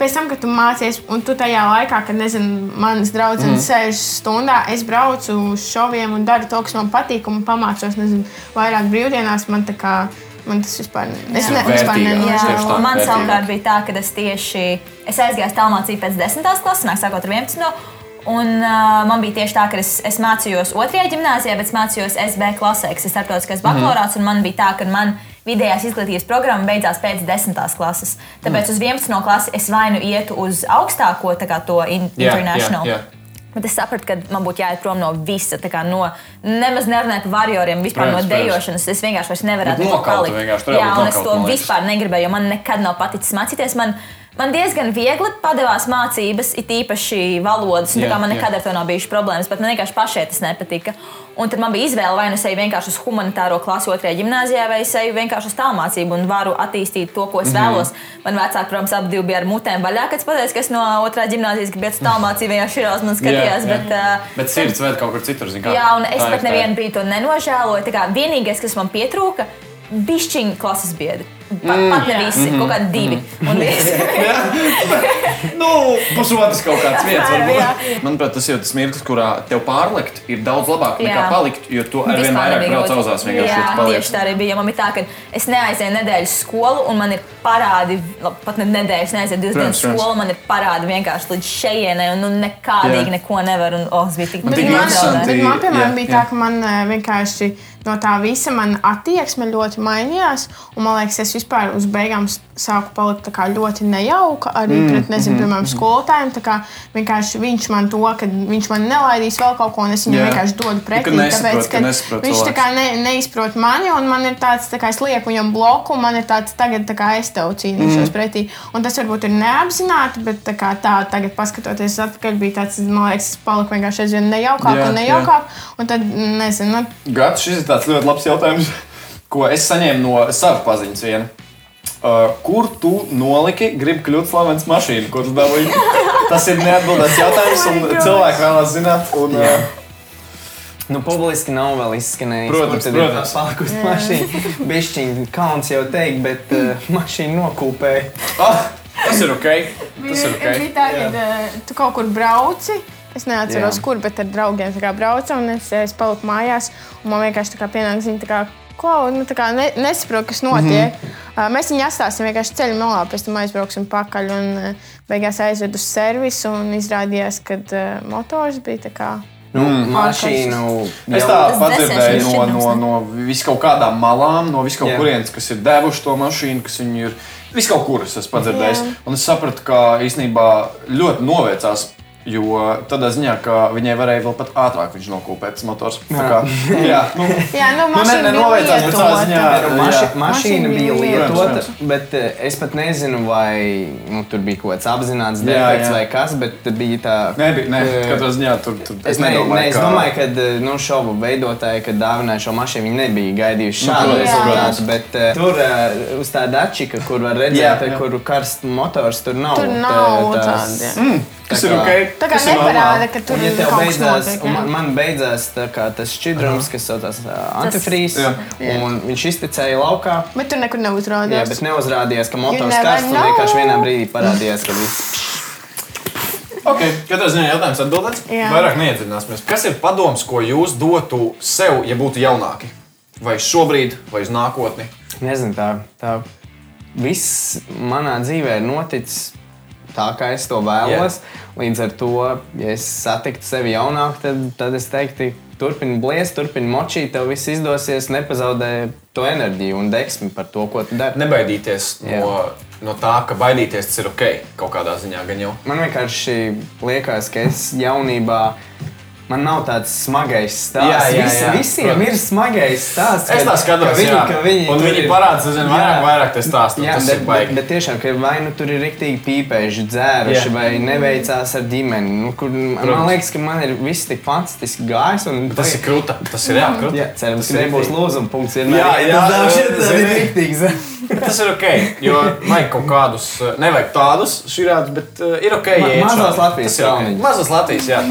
pēc tam, kad tu mācies, un tu tajā laikā, kad, nezinu, manas draudzenes mm. sēž stundā, es braucu uz šoviem un daru to, kas man patīk, un pamācos, nezinu, vairāk brīvdienās, man tā kā, man tas vispār, es ne, vispār Vērtīgāk. nenožēloju. Tieši tā. Jā, man savukārt bija tā, ka es tieši es aizgāju uz tālmācību pēc 10. klases, nāk sākot ar 11. Un uh, man bija tieši tā, ka es, es mācījos otrajā gimnājā, bet es mācījos SB klasē, kas ir starptautiskais bakalaurāts. Mm. Man bija tā, ka man vidējās izglītības programma beidzās pēc 10. klases. Tāpēc mm. uz 11. klasi es vai nu ietu uz augstāko, tā kā to in, Jā, international. jā, jā. Bet es sapratu, ka man būtu jāiet prom no visa, kā no nemaz nerunājot par varioriem, vispār Protams, no dejošanas. Es vienkārši tur nokautu palikt. Jā, un es to vispār negribēju, jo man nekad nav paticis mācīties. Man, man diezgan viegli padevās mācības, it īpaši valodas. Jā, Man jā. nekad ar to nav bijušas problēmas, bet man vienkārši pašai tas nepatika. Un tad man bija izvēle, vai nu es eju vienkārši uz humanitāro klasu otrajā gimnājā, vai es eju vienkārši uz tālmācību un varu attīstīt to, ko es Mhm. vēlos. Man vecāki, protams, abi bija ar mutēm vaļā, kad es pateicu, ka es no otrā iet uz tālmācību, vienkārši ir uz manis skatījās. Bet, uh, Bet sirds ved kaut kur citur, zini, kā. Jā, un es ir, pat ir. nevienu brīdi to nenožēloju. Tā kā Vienīgais, kas man pietrūka, bija šķiņķis klases biedri. Pa, mm. Pat ne visi, mm kaut kādi divi. Mm. Un <laughs> visi. <laughs> Nu, pusotrs kaut kāds <laughs> varbūt. Manuprāt, tas jau tas mirklis, kurā tev pārlikt ir daudz labāk nekā Jā. palikt, jo tu arvien Vispār vairāk brauc grūti. auzās vienkārši. Jā, ja tieši tā arī bija. Man bija tā, ka es neaizēju nedēļu uz skolu, un man ir parādi, labi, pat ne nedēļas, neaizēju divas dienas skolu, man ir parādi vienkārši līdz šejienei, un nu, nekādīgi Jā. neko nevar. Un, oh, tas bija tik Man Bet tik man, interesanti. bet man, piemēram, Jā, bija jā. tā, ka man eh, vienkārši no tā visa mana attieksme ļoti mainījās. Un man liekas, es vispār uz beigām sāku palikt ļoti nejauka arī mm, pret, nezinu, piemēram, skolotājiem. Tā kā vienkārši viņš man to, ka viņš man nelaidīs vēl kaut ko, un es viņam Jā. vienkārši dodu pretī. Ka nesaprot, tāpēc, ka nesaprot viņš tā kā ne, neizprot mani, un man ir tāds, tā kā es lieku viņam bloku, un man ir tāds, tagad tā kā es tev cīnīšos mm. pretī. Un tas varbūt ir neapzināti, bet tā, kā tā tagad, paskatoties atpakaļ, bija tāds, man liekas, es paliku vienkārši aizvien nejaukāk Jā, un nejaukāk. Un tad, nezinu, nu, Gats, šis ir tāds ļoti labs jautājums, ko es saņēmu no savas paziņas viena. Uh, kur tu noliki, gribi kļūt slavens mašīnu, ko tu dabūji? <laughs> Tas ir neatbildēts jautājums, un Oh cilvēki vēlas zināt. Un, uh, Nu, publiski nav vēl izskanējis. Protams, protams. Ir palikusi mašīna. Bišķiņa kauns jau teikt, bet uh, mašīna nokūpēja. ah, tas ir ok. Tas ir ok. Bija tā, ka uh, tu kaut kur brauci. Es neatceros, Jā. kur, bet ar draugiem tā kā braucu, un es, es paliku mājās. un Man vienkārši tā kā pienāk ziņa, tā kā, ko nu, tā kā ne, nesaprotu, kas notiek. Mm -hmm. uh, mēs viņu atstāsim vienkārši ceļā malā, pēc tam aizbrauksim pakaļ. Un, uh, beigās aizvedu uz servisu, un izrādījās, ka uh, motors bija tā kā. Nu, mm. Mašīnu Es jau- tā Tas padzirdēju dzēsēšanas no, no, no viskaut kādām malām, no viskaut Jā. kurienes, kas ir devuši to mašīnu, kas viņu ir. Viskaut kur es. Jā. Un es sapratu, ka īstenībā ļoti novēcās. Jo tādā ziņā, ka viņai varēja vēl pat ātrāk viņš nokūpēt tas motors. Tā kā, jā, <laughs> nu, Jā, nu, nu, ne, mašīna ne bija novēcās, bet lietota. ziņā. Nu, maši, jā. mašīna Mašīna bija bija lietota, bet eh, es pat nezinu, vai nu, tur bija kaut kāds apzināts Jā, defekts jā. vai kas, bet bija tā. Nebija, ne, eh, katrā ziņā tur, tur Es, ne, ne, es domāju, ka nu, šovu veidotāji, kad dāvināja šo mašīnu, viņi nebija gaidījuši šādu protams, rezultātu. Bet uh, tur uh, uz tā dačika, kur var redzēt, Jā, jā, jā. kur karsts motors, tur nav. Tur tā- nav jā. Mm, tas Tā ir ok. Tā kā neparāda, ka tur Un, ja tev kaut kas beidzās, notiek. man, man beidzās kā tas šķidrums, kas saucās uh, antifrīzs, un viņš iztecēja laukā. Bet tur nekur nav Jā, bet neuzrādījās, ka motors karsts, un vienkārši vienā brīdī parādījās, ka viss. Ok, katrā ziņā jautājums atbildēts. Jā. Vairāk neiedziļināsimies. Kas ir padoms, ko jūs dotu sev, ja būtu jaunāki? Vai šobrīd, vai uz nākotni? Nezinu, tā, tā viss manā dzīvē ir noticis tā, kā es to vēlos. Līdz ar to, ja es satiktu sevi jaunāku, tad, tad es teiktu, turpini bliest, turpini močīt, tev viss izdosies, nepazaudē to enerģiju un deksmi par to, ko tu dari. Nebaidīties no, Jā. no tā, ka baidīties tas ir ok. Kaut kādā ziņā gan jau. Man vienkārši liekas, ka es jaunībā. Man nav tāds smagais stāsts. Jā, jā, Visi, jā, visiem protams. ir smagais stāsts. Es tā skatos, ka viņi, jā. ka viņi Un viņi ir- parāda, zini, vairāk, Jā. vairāk tie stāsti, un Jā, tas bet, bet, bet tiešām, ka vai nu tur ir rīktīgi pīpējuši, dzēruši, Jā. vai neveicās ar ģimeni. Nu, kur, man Protams. liekas, ka man ir viss tik fantastiski gājis. un- Tas ir krūta. Tas ir jā, krūta. Jā, cerams, Tas ka nebūs riktīgi. lūzuma punkts. Vienmēr Jā, <laughs> iet jā, uz augšu, jā, tas ir zini. riktīgi zem. Tas ir ok, jo vajag kaut kādus, eh, nevajag tādus šķirādus, bet uh, ir ok. Ma- šādi. Latvijas Tas ir ok. kalniņus. Mazos Latvijas, jā,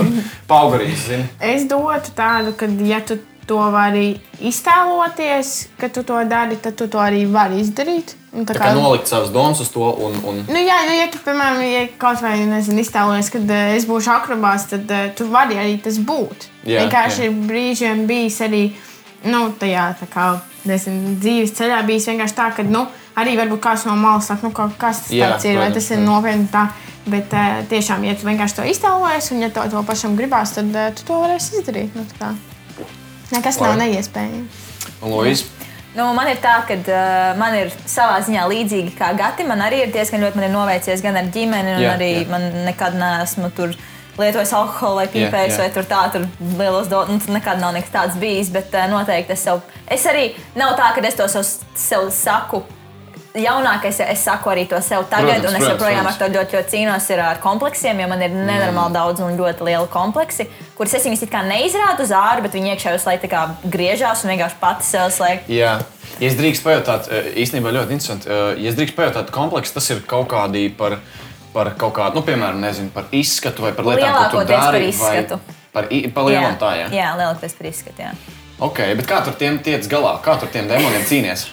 zini. Es dotu tādu, ka, ja tu to vari iztēloties, ka tu to dari, tad tu to arī vari izdarīt. Un Tā kā nolikt savas domas uz to un, un Nu, jā, nu, ja tu, piemēram, ja kaut vai nezinu, iztēlojies, kad uh, es būšu akrobāts, tad uh, tu vari arī tas būt. Jā, vienkārši jā. ir brīžiem bijis arī nu, tajā tā kā, nezinu, dzīves ceļā, bijis vienkārši tā, ka nu, arī varbūt kāds no malas saka, nu, ka- kas tas Jā, tāds ir, vai tas ir nopietni. Tā. Bet uh, tiešām, ja tu vienkārši to iztēlojies, un ja to, to pašam gribās, tad uh, tu to varēsi izdarīt. Nu. Nekas nav Labi. neiespējams. Lois. Nu, man ir tā, ka uh, man ir savā ziņā līdzīgi kā Gati. Man arī ir diezgan ļoti man ir noveicies gan ar ģimeni, jā, arī jā. jā. man nekad neesmu tur lietojis alkoholu vai pīpējis, jā. vai tur tā, tur lielos dotos. Nu, tur nekad nav nekas tāds bijis, bet uh, noteikti es sev. Es arī nav tā, ka es to sev, sev saku. Jaunākais, es saku arī to sev tagad, Protams, un es joprojām ar to ļoti, ļoti cīnos ar kompleksiem, jo man ir nenormāli daudz un ļoti lieli kompleksi, kurus es viņus it kā neizrādu uz ārā, bet viņi iekšā laiku tā kā griežās un vienkārši pati sev slēgt. Jā. Ja es drīkstu pajautāt, eh, īstenībā ļoti interesanti. eh, Ja es drīkstu pajautāt, kompleks tas ir kaut kādi par, par kaut kādu, nu, piemēram, nezinu, par izskatu vai par lietām, ko tu par dari. vai izskatu. Par, par lielām tā, jā. jā lielākoties par izskatu. Jā. Ok, bet kā tur tiem tiec galā? Kā tur tiem demoniem cīnies?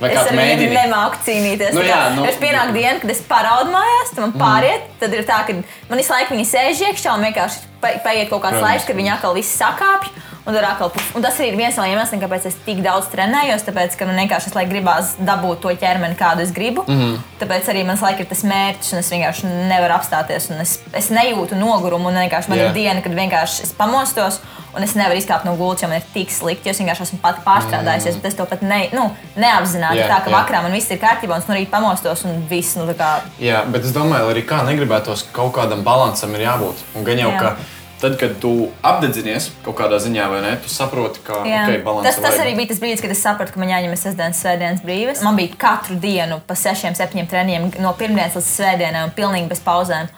Vai Es ar mēģini? nemāku cīnīties. Nu jā, nu- es pienāku dienu, kad es paraudu mājās, tad man pāriet. Tad ir tā, ka man visu laiku viņi sēž iekšā un vienkārši pa- paiet kaut kāds Protams. laiks, kad viņi atkal viss sakāpj. Un, tur atkal, puf. un tas arī ir viens no iemesliem, kāpēc es tik daudz trenējos. Tāpēc, ka man vienkārši visu laiku gribās dabūt to ķermeni, kādu es gribu. Mm. -hmm. Tāpēc arī man laiku ir tas mērķis, un es vienkārši nevaru apstāties. un Es, es nejūtu nogurumu, un vienkārši man Jā. ir diena, kad vienkārši es pamostos. un es nevaru izkāpt no gultas, jo man ir tik slikti. Es vienkārši esmu pati pārstrādājusies, mm. bet es to pat ne, nu, neapzināti. Yeah, tā ka jā. yeah. vakarā man viss ir kārtībā, un es no rīta pamostos un viss. Nu, tā kā, Jā, bet es domāju, arī kā negribētos, kaut kādam balansam ir jābūt. Un gan jau, Jā. ka tad, kad tu apdedzinies kaut kādā ziņā, vai ne, tu saproti, ka Jā. okay, tas, tas arī bija tas brīdis, kad es sapratu, ka man jāņem sestdienas, svētdienas brīvas. Man bija katru dienu pa sešiem, septiņiem treniņiem, no pirmdienas līdz svētdienai, un pilnīgi bez pauzēm.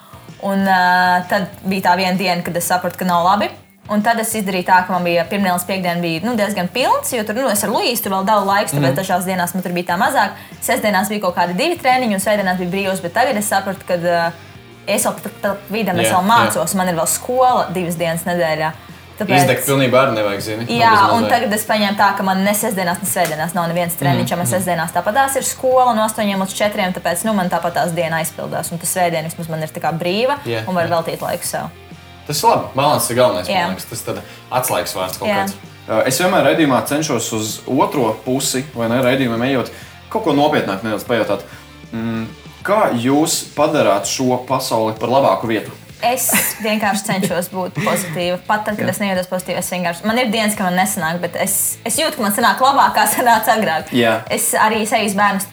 Un uh, tad bija tā viena diena, kad es sapratu, ka nav labi. Un tad es izdarīju tā, ka man bija pirmdiena līdz piekdiena bija nu, diezgan pilns, jo tur nu, es ar Luīsu tur vēl daudz laika, tāpēc mm. dažās dienās man tur bija tā mazāk. Sestdienās bija kaut kādi divi treniņi, un svētdienās bija brīvs, bet tagad es sapratu, ka uh, es vēl pat, vidam Jā, yeah, vēl jā. mācos, man ir vēl skola divas dienas nedēļā. Tāpēc- Izdegt pilnībā arī nevajag zini. Jā, bez un tagad es paņēmu tā, ka man ne sestdienās, ne svētdienās nav nevienas treniņš. Mm, Man sestdienās tāpatās ir skola no 8 līdz 4, tāpēc nu, man tāpatās diena aizpildās. Un tas svētdien vismaz man ir tā kā brīva Jā, un var jā. veltīt laiku sev. Tas ir labi. Balans ir galvenais. Jā. man liekas. Tas ir atslēgas vārds kaut Jā. kāds. Es vienmēr raidījumā cenšos uz otro pusi, vai ne, raidījumam ejot, kaut ko nopietnāk nedaudz pajautāt. Mm, kā jūs padarāt šo pasauli par labāku vietu? Es vienkārši cenšos būt pozitīva. Pat tad, kad es nejūtos pozitīvi, es vienkārši. Man ir dienas, kad man nesanāk, bet es, es jūtu, ka man sanāk labāk, kā sanāca agrāk. Jā. Es arī eju bērnus,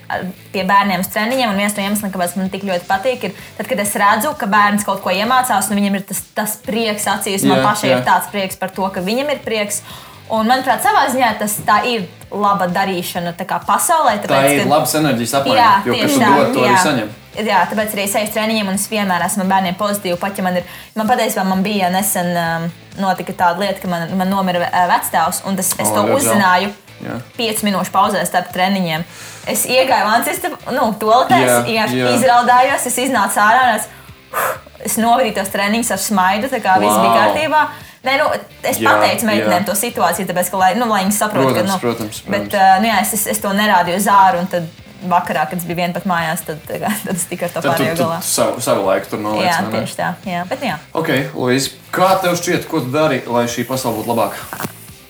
pie bērniem uz treniņiem, un viens no iemesliem, kāpēc man tik ļoti patīk, ir tad, kad es redzu, ka bērns kaut ko iemācās, un viņam ir tas, tas prieks acīs. Man Jā, pašai jā. ir tāds prieks par to, ka viņam ir prieks. Un, manuprāt, savā ziņā tas tā ir laba darīšana tā pasaulē. Tā tāpēc, ir ka- labas enerģijas Jā, jo, tu tā, dod, to arī jā. saņem. Jā, tāpēc arī es eju uz treniņiem, un es vienmēr esmu bērniem pozitīvi. Pat ja man ir, man patiesībā man bija nesen um, notika tāda lieta, ka man, man nomira uh, vecāks, un tas, es O, to žēl. uzzināju. Jā. 5 minūšu pauzē starp treniņiem. Es iegāju Latvijas nu, toaletē, Jā, es vienkārši jā. izraudājos, es iznācu ārā es, <sighs> es novadīju tos treniņus ar smaidu, tā kā viss bija Wow. kārtībā. Nē, nu, es Jā, pateicu meitenēm jā. to situāciju, tāpēc, ka, lai, nu, lai viņas saprotu, Protams, ka. Nu, protams, Bet, protams. uh, nu, jā, es, es, es to nerādīju tad vakarā, kad es biju viena pat mājās, tad, <laughs> tad es tikai ar to tu, galā. savu, savu laiku tur noliec. Jā, ne? tieši tā. Jā, bet, jā. Ok, Luis, kā tev šķiet, ko tu dari, lai šī pasaule būtu labāka?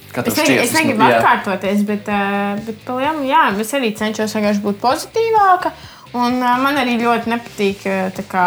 Es, ne, šķiet? es negribu atkārtoties, bet, bet palielam, jā, es arī cenšos vienkārši būt pozitīvāka. Un man arī ļoti nepatīk tā kā,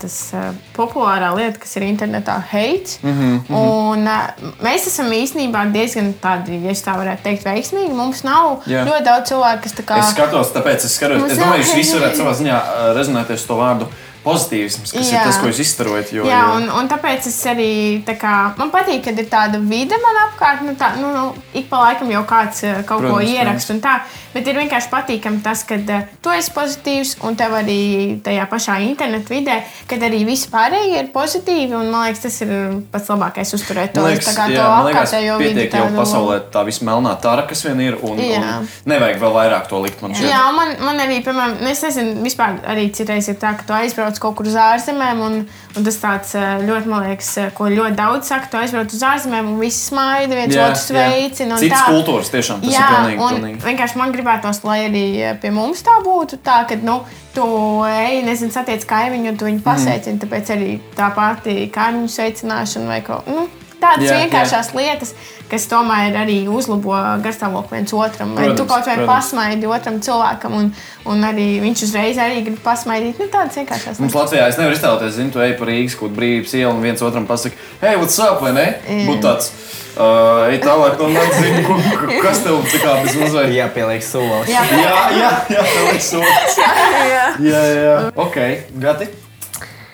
tas uh, populārā lieta, kas ir internetā, hate. Mm Mhm, -hmm, un, uh, mēs esam īstenībā diezgan tādi, ja tā varētu teikt, veiksmīgi. Mums nav Jā. ļoti daudz cilvēku, kas tā kā. Es skatos, tāpēc es skatos. Es domāju, ka hate. visi varētu <laughs> savā ziņā rezonēties to vārdu pozitīvisms, kas Jā. ir tas, ko jūs izstarojat. Jo, Jā, un, un tāpēc es arī tā kā, man patīk, kad ir tāda vide man apkārt. Nu, tā, nu, nu, ik pa laikam jau kāds eh, kaut Protams, ko ieraksta. un tā, Bet ir vienkārši patīkami tas, ka uh, tu esi pozitīvs un tev arī tajā pašā internetu vidē, kad arī visi pārējie ir pozitīvi. un Man liekas, tas ir pats labākais uzturēt to apkārtējo vidi. pietiek jau pasaulē tā visa melnā tāra, kas vien ir, un, Jā. un nevajag vēl vairāk to likt man šeit. Jā, man, man arī, piemēram, es nezinu, vispār arī citreiz ir tā, ka tu aizbrauc kaut kur uz ārzemēm, un, un tas tāds eh, ļoti, man liekas, eh, ko ļoti daudz saka, tu aizbrauc uz ārzemēm, un visi smaida, viens Jā, otru jā. sveicina. un Citas tā. kultūras tiešām tas Jā, ir pilnīgi. un pilnīgi. vienkārši man gribētos, lai arī eh, pie mums tā būtu. Tā, ka, nu, tu ej, nezinu, satiec kaimiņu, un tu viņu pasveicini. Mm. Tāpēc arī tā pati kaimiņu sveicināšana vai ko. Nu, Tādas Jā, vienkāršas lietas, kas tomēr arī uzlabo garstāvokli viens otram. Vai tu Protams, kaut vai pasmaidi otram cilvēkam, un, un arī viņš uzreiz arī grib pasmaidīt. Nu, tādas vienkāršas Mums lietas. Latvijā es nevaru iztēloties, zinu, tu ej pa Rīgas kaut brīvības ielu un viens otram pasakā, hei, what's up, vai ne? Būtu tāds, uh, ej tālāk no manis, zinu, ko- kas tev tā kā bez mazliet. Jāpieliek solis. Jā, Jā, jā, jā, ir solis. <laughs> jā. Jā, jā. Ok, gati.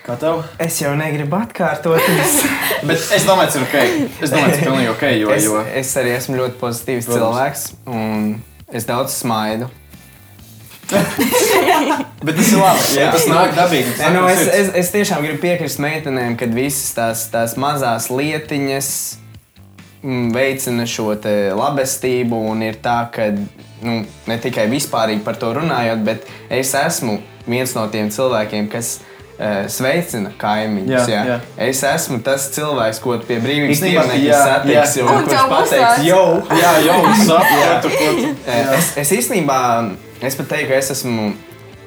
Kā tev? Es jau negribu atkārtoties. <laughs> Bet es domāju, tas ir ok. Es domāju, tas ir pilnīgi ok, jo, es, jo es arī esmu ļoti pozitīvs Protams. cilvēks. Un es daudz smaidu. <laughs> Bet tas ir labi. Jā, tas nāk dabīgi. tas nu, es, es, es tiešām gribu piekrist meitenēm, ka visas tās, tās mazās lietiņas mm, veicina šo labestību. Un ir tā, ka nu, ne tikai vispārīgi par to runājot, bet es esmu viens no tiem cilvēkiem, kas. Uh, sveicina kaimiņus. Jā, Jā, jā. Es esmu tas cilvēks, ko pie brīvības jā. un Un Kurš pateiks, jau, Jā, jau <laughs> saprotu, ko tu. Eh, Es, es īstenībā, es pat teiktu, ka es esmu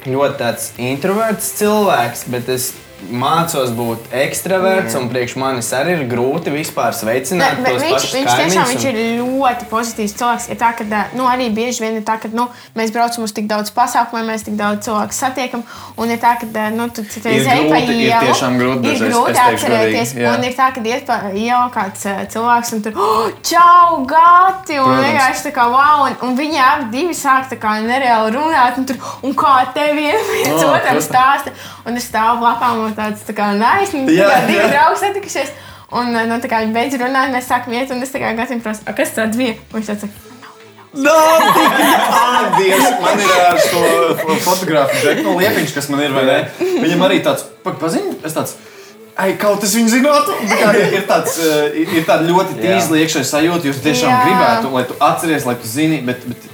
ļoti tāds introverts cilvēks, bet es mācos būt ekstraverts, un priekš manis arī ir grūti vispār sveicināt bet tos viņš, viņš tiešām kaimiņus viņš un- ir ļoti pozitīvs cilvēks. Ir tā, ka nu, arī bieži vien ir tā, ka nu, mēs braucam uz tik daudz pasākumu, mēs tik daudz cilvēku satiekam. Un ir tā, ka nu, tu tu Ir ej pa grūti, ir ielu. tiešām grūti Ir grūti es teikšu atcerēties. godīgi. Un ir tā, ka iet pa ielu kāds cilvēks un tur oh, čau, gati! Un Protams. vienkārši tā kā wow! Un, un viņi abi divi sāk tā kā nereāli runāt. Un, tur, un kā tev <laughs> viens Oh, otram stāsta. Un es stāvu lapām un tāds tā kā naisni. Jā, Jā, divi draugi satikušies. Un nu, tā kā viņi beidz runāt, mēs sākam iet, un es gatavoju prasīt, "A, kas tāds bija. Un viņš tāds saka, <laughs> Dievs, man ir ar šo fotografu Džeku Liepiņš, kas man ir, vai ne? Viņam arī tāds paziņš, es tāds. Ai, kaut kas viņa zinātu. Tā kā Ir, ir, tāds, eh, ir, ir tāda ļoti tīzla iekšējā sajūta, jūs tiešām Jā. gribētu, lai tu atceries, lai tu zini, bet, bet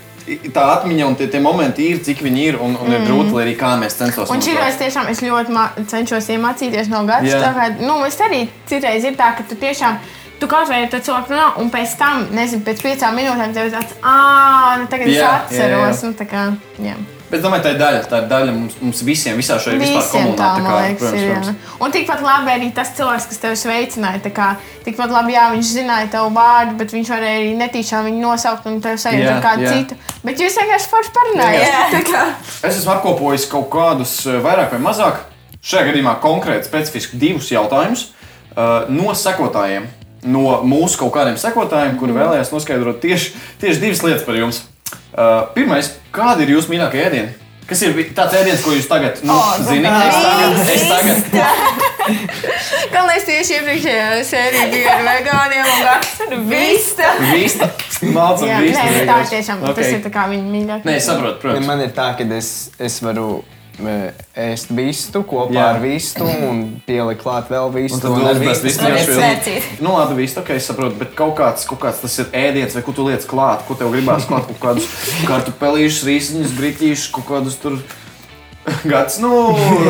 tā atmiņa un tie, tie momenti ir, cik viņi ir, un, un ir grūti, lai arī kā mēs censos. Un šī reize tiešām es ļoti cenšos iemācīties no gada. Kā, nu, es arī citreiz ir tā, ka tu tiešām. Tu kaut vai ar cilvēku runā, un pēc tam, nezinu, pēc piecām minūtēm tev ir tāds, ah, nu tagad Jā, es jā, atceros. jā. Nu, tā kā, jā. Bet es domāju, tā ir daļa, tā ir daļa mums, mums visiem, visā šajā vispār Visiem komunā. tā, kā, liekas, protams, protams. Jā. Un tikpat labi arī tas cilvēks, kas tevi sveicināja. tā Kā, tikpat labi, jā, viņš zināja tavu vārdu, bet viņš varēja arī netīšām viņu nosaukt un tevi sajūt ar kādu jā. citu. Bet jūs vienkārši forši parunājāt. Es esmu apkopojis kaut kādus eh, vairāk vai mazāk, šajā gadījumā konkrēti specifiski divus jautājumus uh, no sekotājiem. No mūsu kaut kādiem sekotājiem, kuri vēlējās noskaidrot tieši, tieši divas lietas par jums. Uh, Pirmais, kādi ir jūsu mīļākie ēdieni? Kas ir tāds ēdiens, ko jūs tagad nu, O, nu, zināt? Es tagad, es tagad <laughs> Gan es tieši iepriekšējā sērijā biju ar vegāniem un gāju vista. vīsta, <laughs> mācām vīsta. nē, tā tiešām Ok. tas ir tā kā viņa mīļākais. Nē, es saprotu, Ja protams. man ir tā, ka es, es varu ēst vistu kopā Jā. ar vistu un pielikt klāt vēl vistu. Un tad vistu vistu iekšā. es svērcītu. Nu, labi, viss ok, es saprotu, bet kaut kāds, kaut kāds tas ir ēdiens, vai ko tu lietas klāt, ko tev gribās klāt, kaut kādus kartupelīšus, rīsņus, briķīšus, kaut kādus tur. Gads, nu,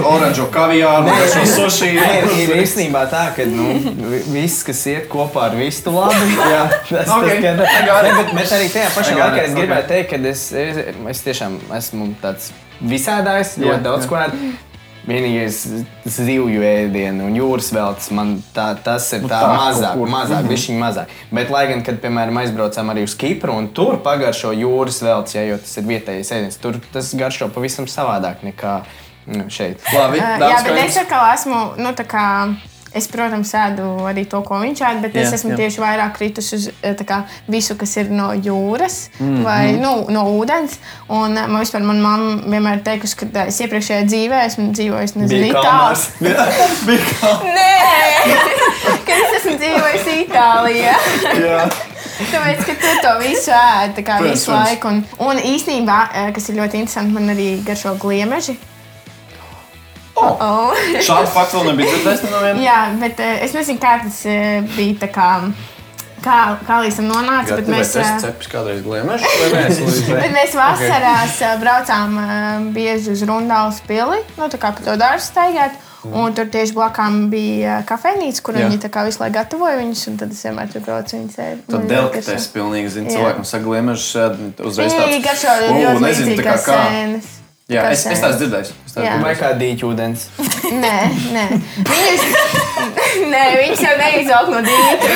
oranžo kaviāru, šo sushi. Nē, ir īstenībā tā, ka nu, vi- viss, kas iet kopā ar vistu, labi. <laughs> Jā, tas, Ok, tas, ka, I got it. ne, bet, bet arī tajā pašā laikā es gribēju teikt, ka es, es, es tiešām esmu tāds visādājs, Jā, ļoti daudz jā. ko ēdu. Vienīgais zivju ēdienu un jūras veltes man tā, tas ir Nu, tā, tā, mazāk, kur. mazāk, bišķiņ mazāk. Bet, lai gan, kad, piemēram, aizbraucām arī uz Kipru un tur pagaršo jūras veltes, ja, jo tas ir vietējais ēdiens, tur tas garšo pavisam savādāk nekā nu, šeit. Labi, Uh, jā, daudz bet es atkal esmu, nu, tā kā. Es, protams, ēdu arī to, ko viņš ēd, bet jā, es esmu jā. tieši vairāk kritus uz eh, kā, visu, kas ir no jūras mm vai nu, no ūdens. Un eh, man vispār, mana mamma vienmēr teikusi, ka eh, es iepriekšējā dzīvē esmu dzīvojis, nezinu, Itālijā. <laughs> Nē, <laughs> ka es esmu dzīvojis Itālijā. <laughs> Jā. Tāpēc, ka tu to visu ēd tā kā Protams, visu laiku. Un, un īsnībā, kas ir ļoti interesanti, man arī garšo gliemeži. Oh. Oh. <laughs> Šādu faktu vēl nebija dzirdējis no viena. Jā, bet uh, es nezinu, kā tas uh, bija. tā Kā, kā, kā līdz tam nonāca, bet mēs, uh, cepis kādreiz gliemežu, <laughs> mēs? mēs vasarās okay. braucām bieži uz Rundāles pili, nu, tā kā pa to dārstu staigāt. Un tur tieši blakām bija kafejnīca, kur Jā. viņi tā visu laiku gatavoja viņus, un tad es vienmēr tur braucu viņus ēst. Tad delikatēs pilnīgi, zinu, Jā. cilvēkam saka gliemežu sēd, uzreiz Viņi tāds. garšo "U, ļoti tā kā. sēnes. Jā, kā es, es tās dzirdēju. Es tās. Vai kā dīķūdens? <laughs> Nē, nē. Viņus, <laughs> nē, viņus jau neizvelk no dīķa.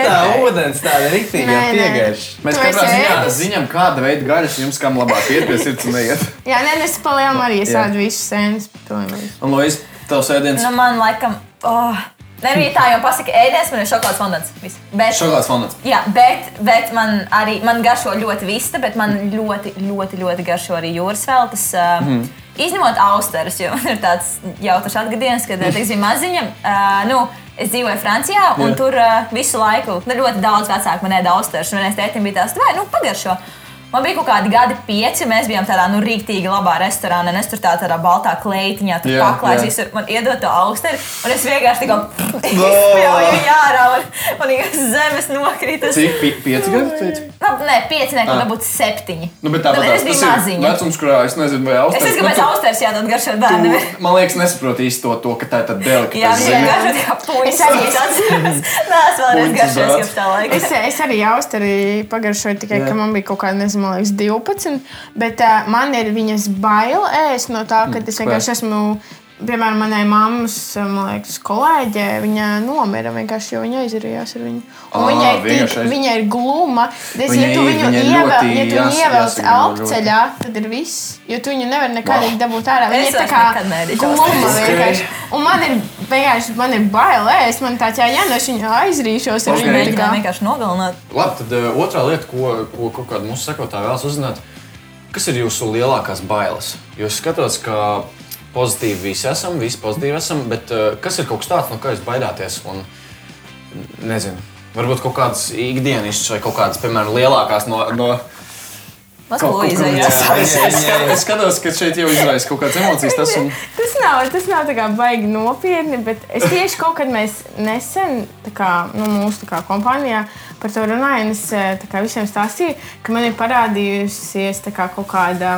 Tā ūdens tāda rīktīga Nē, nē. piegaiša. Mēs katrā ziņā ziņām, kāda veida gaļas jums kam labāk iet pie sirds un neiet. <laughs> Jā, nē, es palielinām arī sādu visus sēnes. Un, Lois, tavs ēdiens Nu, man laikam, oh, Nervīgi tā jau pasaka, ēdiens man ir šokolādes fondants. Bet, šokolādes fondants. jā, bet, bet man arī man garšo ļoti vista, bet man ļoti, ļoti, ļoti garšo arī jūras veltes. Uh, Mhm. mm. Izņemot austerus, jo man ir tāds jautrs atgadiens, kad es biju maziņa. Uh, nu, Es dzīvoju Francijā, un Jā. tur uh, visu laiku nu, ļoti daudz vecāku man ēda austerus. Un vienreiz tētim bija tāds, vai, nu, pagaršo. Man bija kaut kādi gadi, pieci. Mēs bijām tādā nu, rīktīgi labā restorānā. un Es tur tā, tādā baltā kleitiņā, tur Jā, paklājos, jā. visur man iedod to augsteri. Un es vienkārši tā kā izspļauju viņu ārā. Man, man vienkārši zemes nokrita. Cik pi pieci gadi? teici? Nu, nē, pieci, nē, Ah. varbūt septiņi. Nu, bet tāpat es biju maziņa. vecums, kurā es nezinu, vai Es austers. nezinu, kāpēc augsters jādod garšot bērnam. Man liekas, nesaproti īsti to, to, ka tā ir tāda delikata Jā, zeme. garšo tā kā puņas. Es arī- Es <laughs> atceros. Nē, es vēlreiz bērns. kopš tā laika. Es, es arī austeri pagaršoju, tikai ka man bija kaut kāda, nezinu, man liekas, 12. Bet uh, man ir viņas bail ēst no tā, ka es vienkārši esmu piemēram, manai mammas liekas, kolēģe, viņa nomira vienkārši, jo viņa aizrījās ar viņu. Ā, viņa, ir tik, aiz- viņa ir gluma. Tas, Viņa ja tu viņu viņa ir ievel, ļoti ja tu jās- ievelc elpceļā, tad ir viss. Jo tu viņu nevari nekad Wow. dabūt ārā. Viņa Es ir tā kā gluma vienkārši. Un man ir vienkārši man ir bail ēst. Man tāds, jā, jā, no es viņu aizrīšos ar Ok. viņu. tā vienkārši nogalināt. Labi, tad uh, otrā lieta, ko, ko kaut kāda mūsu sekotāja vēlas uzzināt, kas ir jūsu lielākās bailes? Jo es skatos, ka pozitīvi visi esam, visi pozitīvi esam, bet uh, kas ir kaut kas tāds, no kā jūs baidāties? Un, nezinu, varbūt kaut kādas ikdienas vai kaut kādas, piemēram, lielākās no. no kaut- kaut kā- jāsaka. Es, es, es skatos, ka šeit jau izraisa kaut kādas emocijas. Tas un... <laughs> Tas nav, tas nav tā kā baigi nopietni, bet es tieši kaut kad mēs nesen, kā, nu, mūsu kā, kompānijā par to runāju, un es eh, kā, visiem stāstīju, ka man ir parādījusies kā, kaut kāda,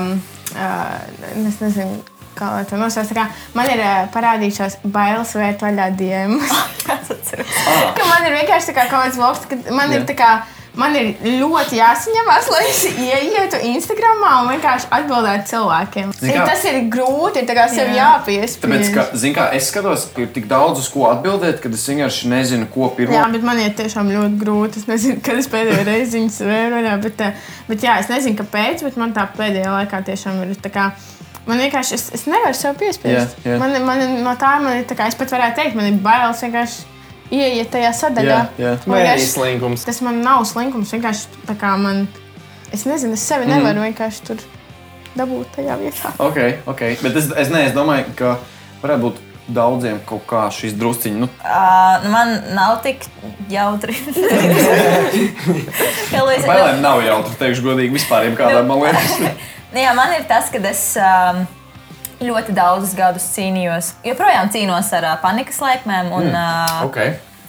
uh, es nezinu, kā lai to nosauc, man ir uh, parādījušās bailes vērt vaļā diemas. <laughs> ka man ir vienkārši kā kaut kāds vlogs, ka man ir tā kā. Man ir ļoti jāsaņemās, lai es ieietu Instagram un vienkārši atbildētu cilvēkiem. Kā? Tas ir grūti, ir tā kā sev Jā. jāpiespiež. Tāpēc, ka, zin kā, es skatos, ka ir tik daudz uz ko atbildēt, ka es vienkārši nezinu, ko pirmo. Jā, bet man ir tiešām ļoti grūti. Es nezinu, kad es pēdējo reizi viņas vēroju, bet, eh, bet jā, es nezinu, kāpēc, bet man tā pēdējā laikā tiešām ir tā kā. Man vienkārši, es, es nevaru sev piespiest. Jā, jā. Man, man, no tā man ir, tā kā, es pat varētu teikt, man ir bailes vienkārši ieiet tajā sadaļā. Jā, jā. Man arī slinkums? Tas man nav slinkums. Vienkārši tā kā man, es nezinu, es sevi nevaru vienkārši tur dabūt tajā vietā. Ok, ok. Bet es, es, ne, es domāju, ka varētu būt daudziem kaut kā šis drusciņš. Nu, Uh, man nav tik jautri. <laughs> Bailēm nav jautri, teikšu godīgi, vispār kādām man liekas. Nu, jā, man ir tas, ka es um, ļoti daudzus gadus cīnījos. Joprojām cīnos ar uh, panikas lēkmēm un, uh, ok,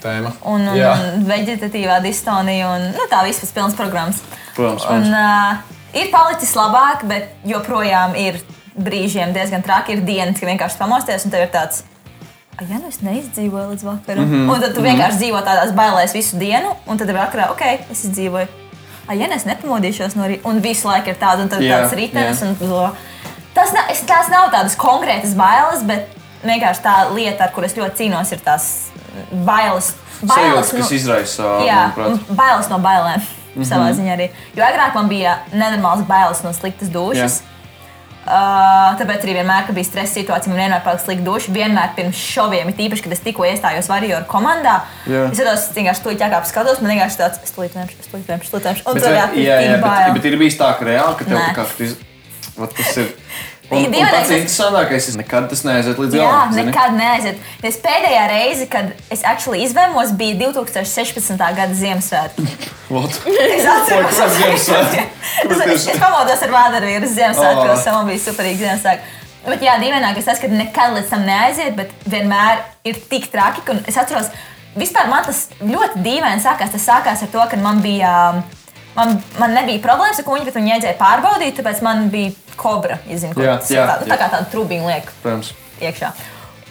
tēma. un, un, Jā. un vegetatīvā distonija. Un, nu, tā viss pēc pilnas programmas. Protams, Un, uh, ir palicis labāk, bet joprojām ir brīžiem diezgan traki. Ir dienas, kad vienkārši pamosties un tev ir tāds. "Ai, Ja nu es neizdzīvoju līdz vakaram, mm Mhm, -hmm. un tad tu vienkārši dzīvo tādās bailēs visu dienu, un tad vakarā, ok, es izdzīvoju. Ai, ja nu es nepamodīšos no rīta, un visu laiku ir tāds, un tad Jā, tāds ritenis. jā. Tas, nav, es, tās nav tādas konkrētas bailes, bet vienkārši tā lieta, ar kur es ļoti cīnos, ir tās bailes. Sajūtas, kas nu- izraisa, Jā, bailes no bailēm. Mm -hmm. Savā ziņā arī. Jo agrāk man bija nenormāls bailes no sliktas dušas. Uh, tāpēc arī vienmēr, kad bija stresa situācija, man vienmēr palika slikta duša. Vienmēr pirms šoviem, it īpaši, kad es tikko iestājos Varjoru komandā, Jā. es skatos, vienkārši tur ķekā skatos, man vienkārši tāds - slīdēmš, slīdēmš, slīdēmš. Un jā, jā, jā, bet, bail. bet ir bijis tā, ka reāli, ka tev Nē. tā kā tu iz... Vat tas ir. <laughs> Un, un pats es- interesantākais ir, nekad tas neaiziet līdz Jā, galam. zini? nekad neaiziet. Es pēdējā reize, kad es actually izvēmos, bija 2016. gada Ziemassvētku. <laughs> Es atceros, Ziemassvētki? es, Kāpēc es, tieši- es pamodos ar Vārdarbīru Ziemassvētkos, Oh. oh. man bija superīgi Ziemassvētki. Bet jā, dīvainākais tas, ka nekad līdz tam neaiziet, bet vienmēr ir tik traki. un Es atceros, vispār man tas ļoti dīvaini sākās. Tas sākās ar to, ka man bija. Man, man nebija problēmas ar kuģi, bet viņi iedzēja pārbaudīt, tāpēc man bija kobra. Zinu, Jā, jā, tā, nu, tā jā. kā tāda trubiņa liek Protams. iekšā.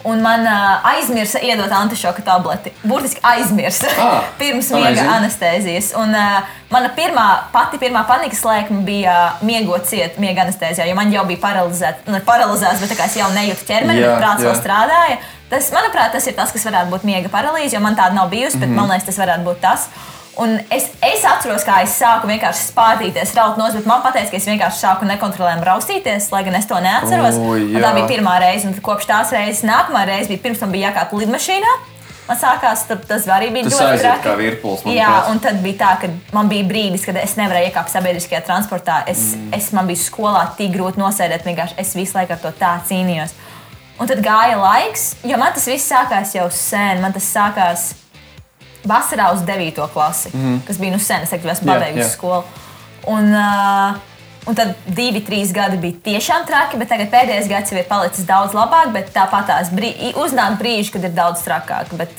Un man uh, aizmirsa iedot antišoka tableti. Burtiski aizmirsa Ah, <laughs> pirms miega anestēzijas. Un, uh, mana pirmā, pati pirmā panikas lēkme bija miegot ciet miega anestēzijā, jo man jau bija paralizēta, nu, paralizēts, bet es jau nejūtu ķermeni, Jā, prāts vēl jā. strādāja. Tas, manuprāt, tas ir tas, kas varētu būt miega paralīze, jo man tāda nav bijusi, bet man liekas, tas varētu būt tas. Un es, es atceros, kā es sāku vienkārši spārtīties, raut no zemes. Man teica, ka es vienkārši sāku nekontrolējami raustīties, lai gan es to neatceros. O, tā bija pirmā reize, un kopš tās reizes nākamā reize bija pirms tam bija jākāp lidmašīnā. Man sākās, tas arī bija Tas ļoti traki. kā virpulis, Jā, manuprāt. un tad bija tā, ka man bija brīdis, kad es nevarēju iekāpt sabiedriskajā transportā. Es, mm. es man bija skolā tik grūti nosēdēt, vienkārši es visu laiku ar to tā cīnījos. Un tad gāja laiks, jo man tas viss sākās jau sen. Man tas sākās vasarā uz 9. klasi, mm. kas bija nu sen, es teiktu, esmu pabeigusi skolu. Un, uh, un tad divi, trīs gadi bija tiešām traki, bet tagad pēdējais gads jau ir palicis daudz labāk. Bet tāpat tās brī, uznāk brīži, kad ir daudz trakāk. Bet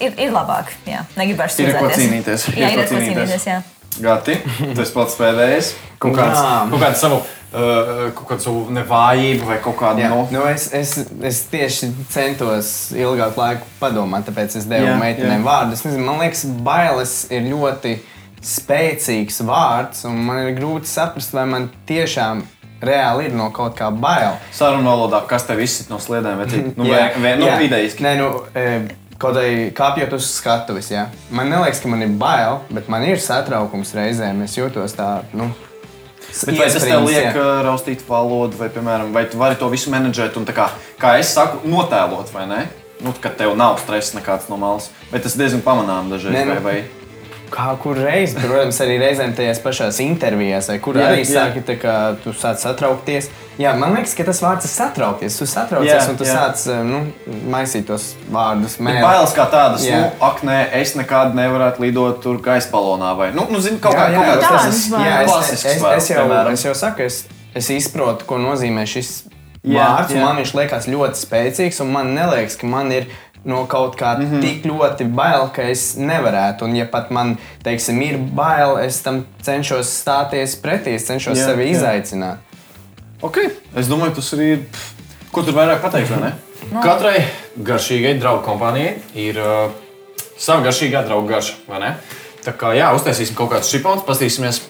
ir, ir labāk. Jā, negribēšu Ir ar ko cīnīties. Jā, ir ar ko cīnīties. Jā. Gati, tas pats pēdējais. Kaut kāds, kaut kāds savu, kaut kādu savu nevājību vai kaut kādu no. nu es, es, es tieši centos ilgāku laiku padomāt, tāpēc es devu Jā, meitenēm jā. vārdu. Es nezinu, man liekas, bailes ir ļoti spēcīgs vārds, un man ir grūti saprast, vai man tiešām reāli ir no kaut kā bail. Sarunu valodā, kas tev izsit no sliedēm, vai? Nu, <laughs> vai, Jā, vai, nu, jā. idejiski. Nē, nu, e, kaut arī kāpjot uz skatuves. Jā. Man liekas, ka man ir bail, bet man ir satraukums reizēm. Es jūtos tā, nu, Bet vai tas tev liek jā. uh, raustīt valodu, vai, piemēram, vai tu vari to visu menedžēt un, kā, kā es saku, notēlot, vai ne? Nu, kad tev nav stresa nekāds no malas. Bet tas diezgan pamanām dažreiz. Nē, nu, vai, vai... Kā kur reiz, protams, arī reizēm tajās pašās intervijās, vai kur Jā, arī sāki, kā tu sāc satraukties. Jā, man liekas, ka tas vārds ir satraukties. Tu satraucies Jā, un tu jā. sāc eh, nu, maisīt tos vārdus. Mēlē. bailes kā tādas, Jā. nu, ak, nē, es nekad nevarētu lidot tur gaisa balonā. Vai, nu, nu zini, kaut kā tādas kādas bailes. jā, es, es, es, jau, es jau saku, es, es izprotu, ko nozīmē šis Jā, vārds. jā. Man viņš liekas ļoti spēcīgs, un man liekas, ka man ir no kaut kā mm. -hmm. tik ļoti bail, ka es nevarētu. Un, ja pat man, teiksim, ir bail, es tam cenšos stāties pretī, es cenšos Jā, sevi jā. izaicināt. Okay. Es domāju, tas arī ir. Ko tur vairāk pateikt? vai ne? Katrai garšīgai draugu kompānijai ir uh, sava garšīgā draugu garša. vai ne? Tā kā jā, uztaisīsim kaut kādus čipons, paskatīsimies,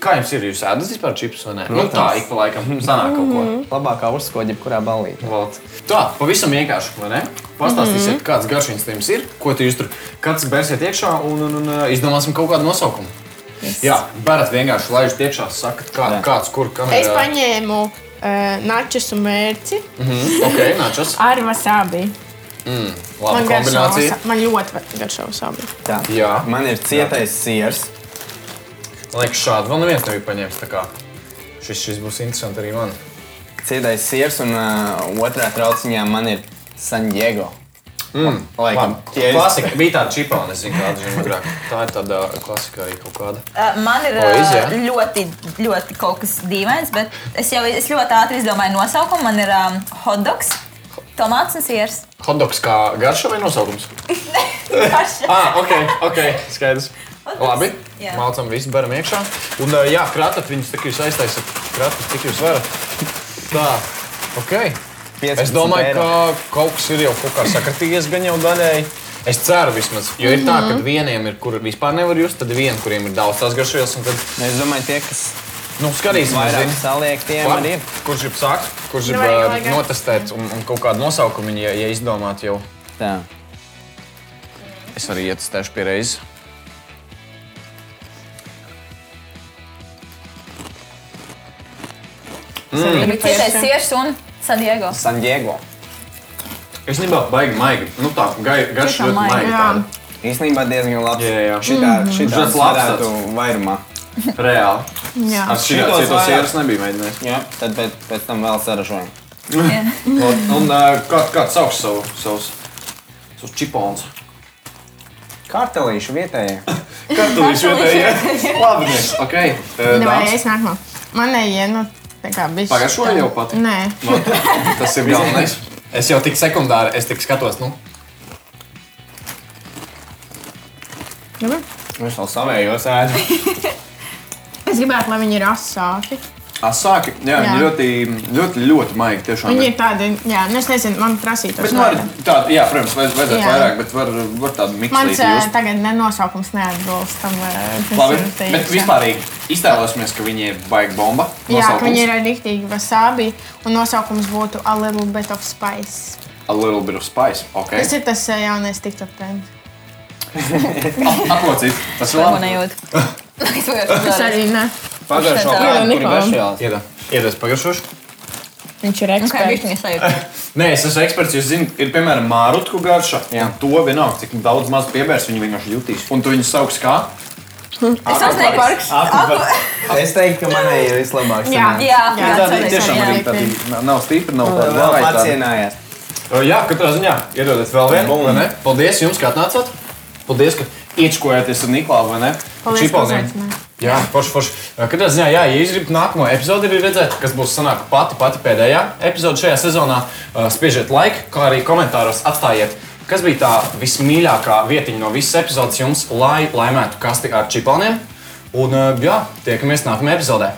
kā jums ir. Jūs ēdat vispār čipsus vai nē? Nu, tā ik pa laikam sanāk kaut ko. Labākā uzskoda, jebkurā ballītē. Vot. Tā, pavisam vienkārši, vai ne? Pastāstīsiet, mm -hmm. kāds garšīgs jums ir, ko jūs tur katrs bērsiet iekšā un, un, un izdomāsim kaut kādu nosaukumu. Yes. Jā, berat vienkārši laižat iekšā, sakat, kā, Jā. kāds kur kam Es ir. ā, paņēmu uh, načus un mērci Ok, nāčas. <laughs> ar wasabi. Laba Man, garšo man ļoti garšo wasabi. Tā. Jā. Man ir cietais siers. Man liekas, šādu vēl neviens nebija paņēmis. Šis, šis būs interesants arī man. Cietais siers, un uh, otrā trauciņā man ir San Diego. Mm. Laikam, tie ir- Klasika bija tāda čipā, nezinu, kāda ir agrāk. Tā ir tāda klasika arī kaut kāda. Uh, Man ir O, iz, jā. uh, ļoti, ļoti kaut kas dīvains, bet es jau es ļoti ātri izdomāju nosaukumu. Man ir um, hotdogs, tomāts un siers. Hotdogs kā garša vai nosaukums? <laughs> <laughs> ah, ok, ok, skaidrs. Labi, Jā. mācām visu, baram iekšā. Un, jā, kratat viņus, kā jūs aiztaisat kratat, cik jūs varat. Tā, ok. 15 Es domāju, eiro. ka kaut kas ir jau kaut kā sakratījies, gan jau daļēji. Es ceru, vismaz, jo ir tā, ka vieniem ir, kur vispār nevar just, tad viena, kuriem ir daudz tās garšvielas, un tad, Es domāju, tie, kas nu, skatīsimies, vairāk zini. saliek, tiem Labi. arī ir. Kurš grib sākt, kurš Nevajag, uh, vajag. notestēt un, un kaut kādu nosaukumu, ja, ja izdomāt jau. Tā. Es arī ietestēšu pie reizes. Mm. Cietais siers un San Diego. San Diego. Es nebiju baigi maigi. Nu, tā garša ļoti jā. tāda. Īstenībā diezgan labs. Jā, jā. Šitā, šitā Šis labs varētu vairumā. Reāli. Jā. Šitos tādu vairāk. sieras nebija mēģinājis. Jā, tad pēc, pēc tam vēl saražojam. Un, un kā, kāds sauc savu, savus, savus čipons? Kārtelīšu vietējie. Kartulīši vietējie. <laughs> Labi. Ok. uh, Vai dāmas. es nākamā? Man neiet, nu, tā bija. Pagājušo jau pati? Nē. Nu, tas ir <laughs> galvenais. Es jau tik sekundāri, es tik skatos, nu. Labi. Viņš vēl savējos <laughs> ēd. Es gribētu, lai viņi ir asāki. Asāki, jā, viņi Jā. ļoti, ļoti, ļoti maigi tiešām. Viņi ir. tādi, jā, nu es nezinu, man prasītos. Bet, nu, arī tāda, jā, protams, vajadz, vajadzētu Jā. vairāk, bet var, var tādu Mans mikslīti uh, just. tagad nenosaukums neatbilst tam. Kas Labi, ir teikts, bet vispārīgi iztēlosimies, ka viņi ir baigi bomba. Jā, ka Nosaukums viņi ir rīktīgi wasabi, un nosaukums būtu A Little Bit of Spice. A little bit of spice. Ok. Tas ir tas uh, jaunais TikTok trends. <laughs> Apmocīt. Tas ir Es gadā arī ne. Nikola. garšvielās. Iedā. Iedas pagašoši. Viņš ir eksperts. sajūta? Nē, es esmu eksperts. Jūs zināt, ir piemēram mārutku garša. Jā. To vienalga, cik daudz maz piebērs viņi vienkārši jutīs. Un tu viņus sauc kā? Es uznieku parks. Es teiktu, ka manai ir vislabākais. Jā, Jā, jā, jā, Tādi jā, tiešām arī tādi nav stipri, nav tādi Vēl pacienājās. Jā, katrā ziņā iedodat vēl vienu. vai ne? Paldies jums, ka atnācāt. Paldies, ka iečkojāties ar Niklāvu, vai ne? Paldies, uzaicināji. Jā, forši, forši. Katrā ziņā, jā, ja jūs gribat nākamo epizodi arī redzēt, kas būs sanāk pati, pati pēdējā epizode šajā sezonā, spiežiet laiku, kā arī komentāros atstājiet, kas bija tā vismīļākā vietiņa no visas epizodes jums, lai laimētu kasti ar čiponiem. Un, jā, tiekamies nākamajā epizodē.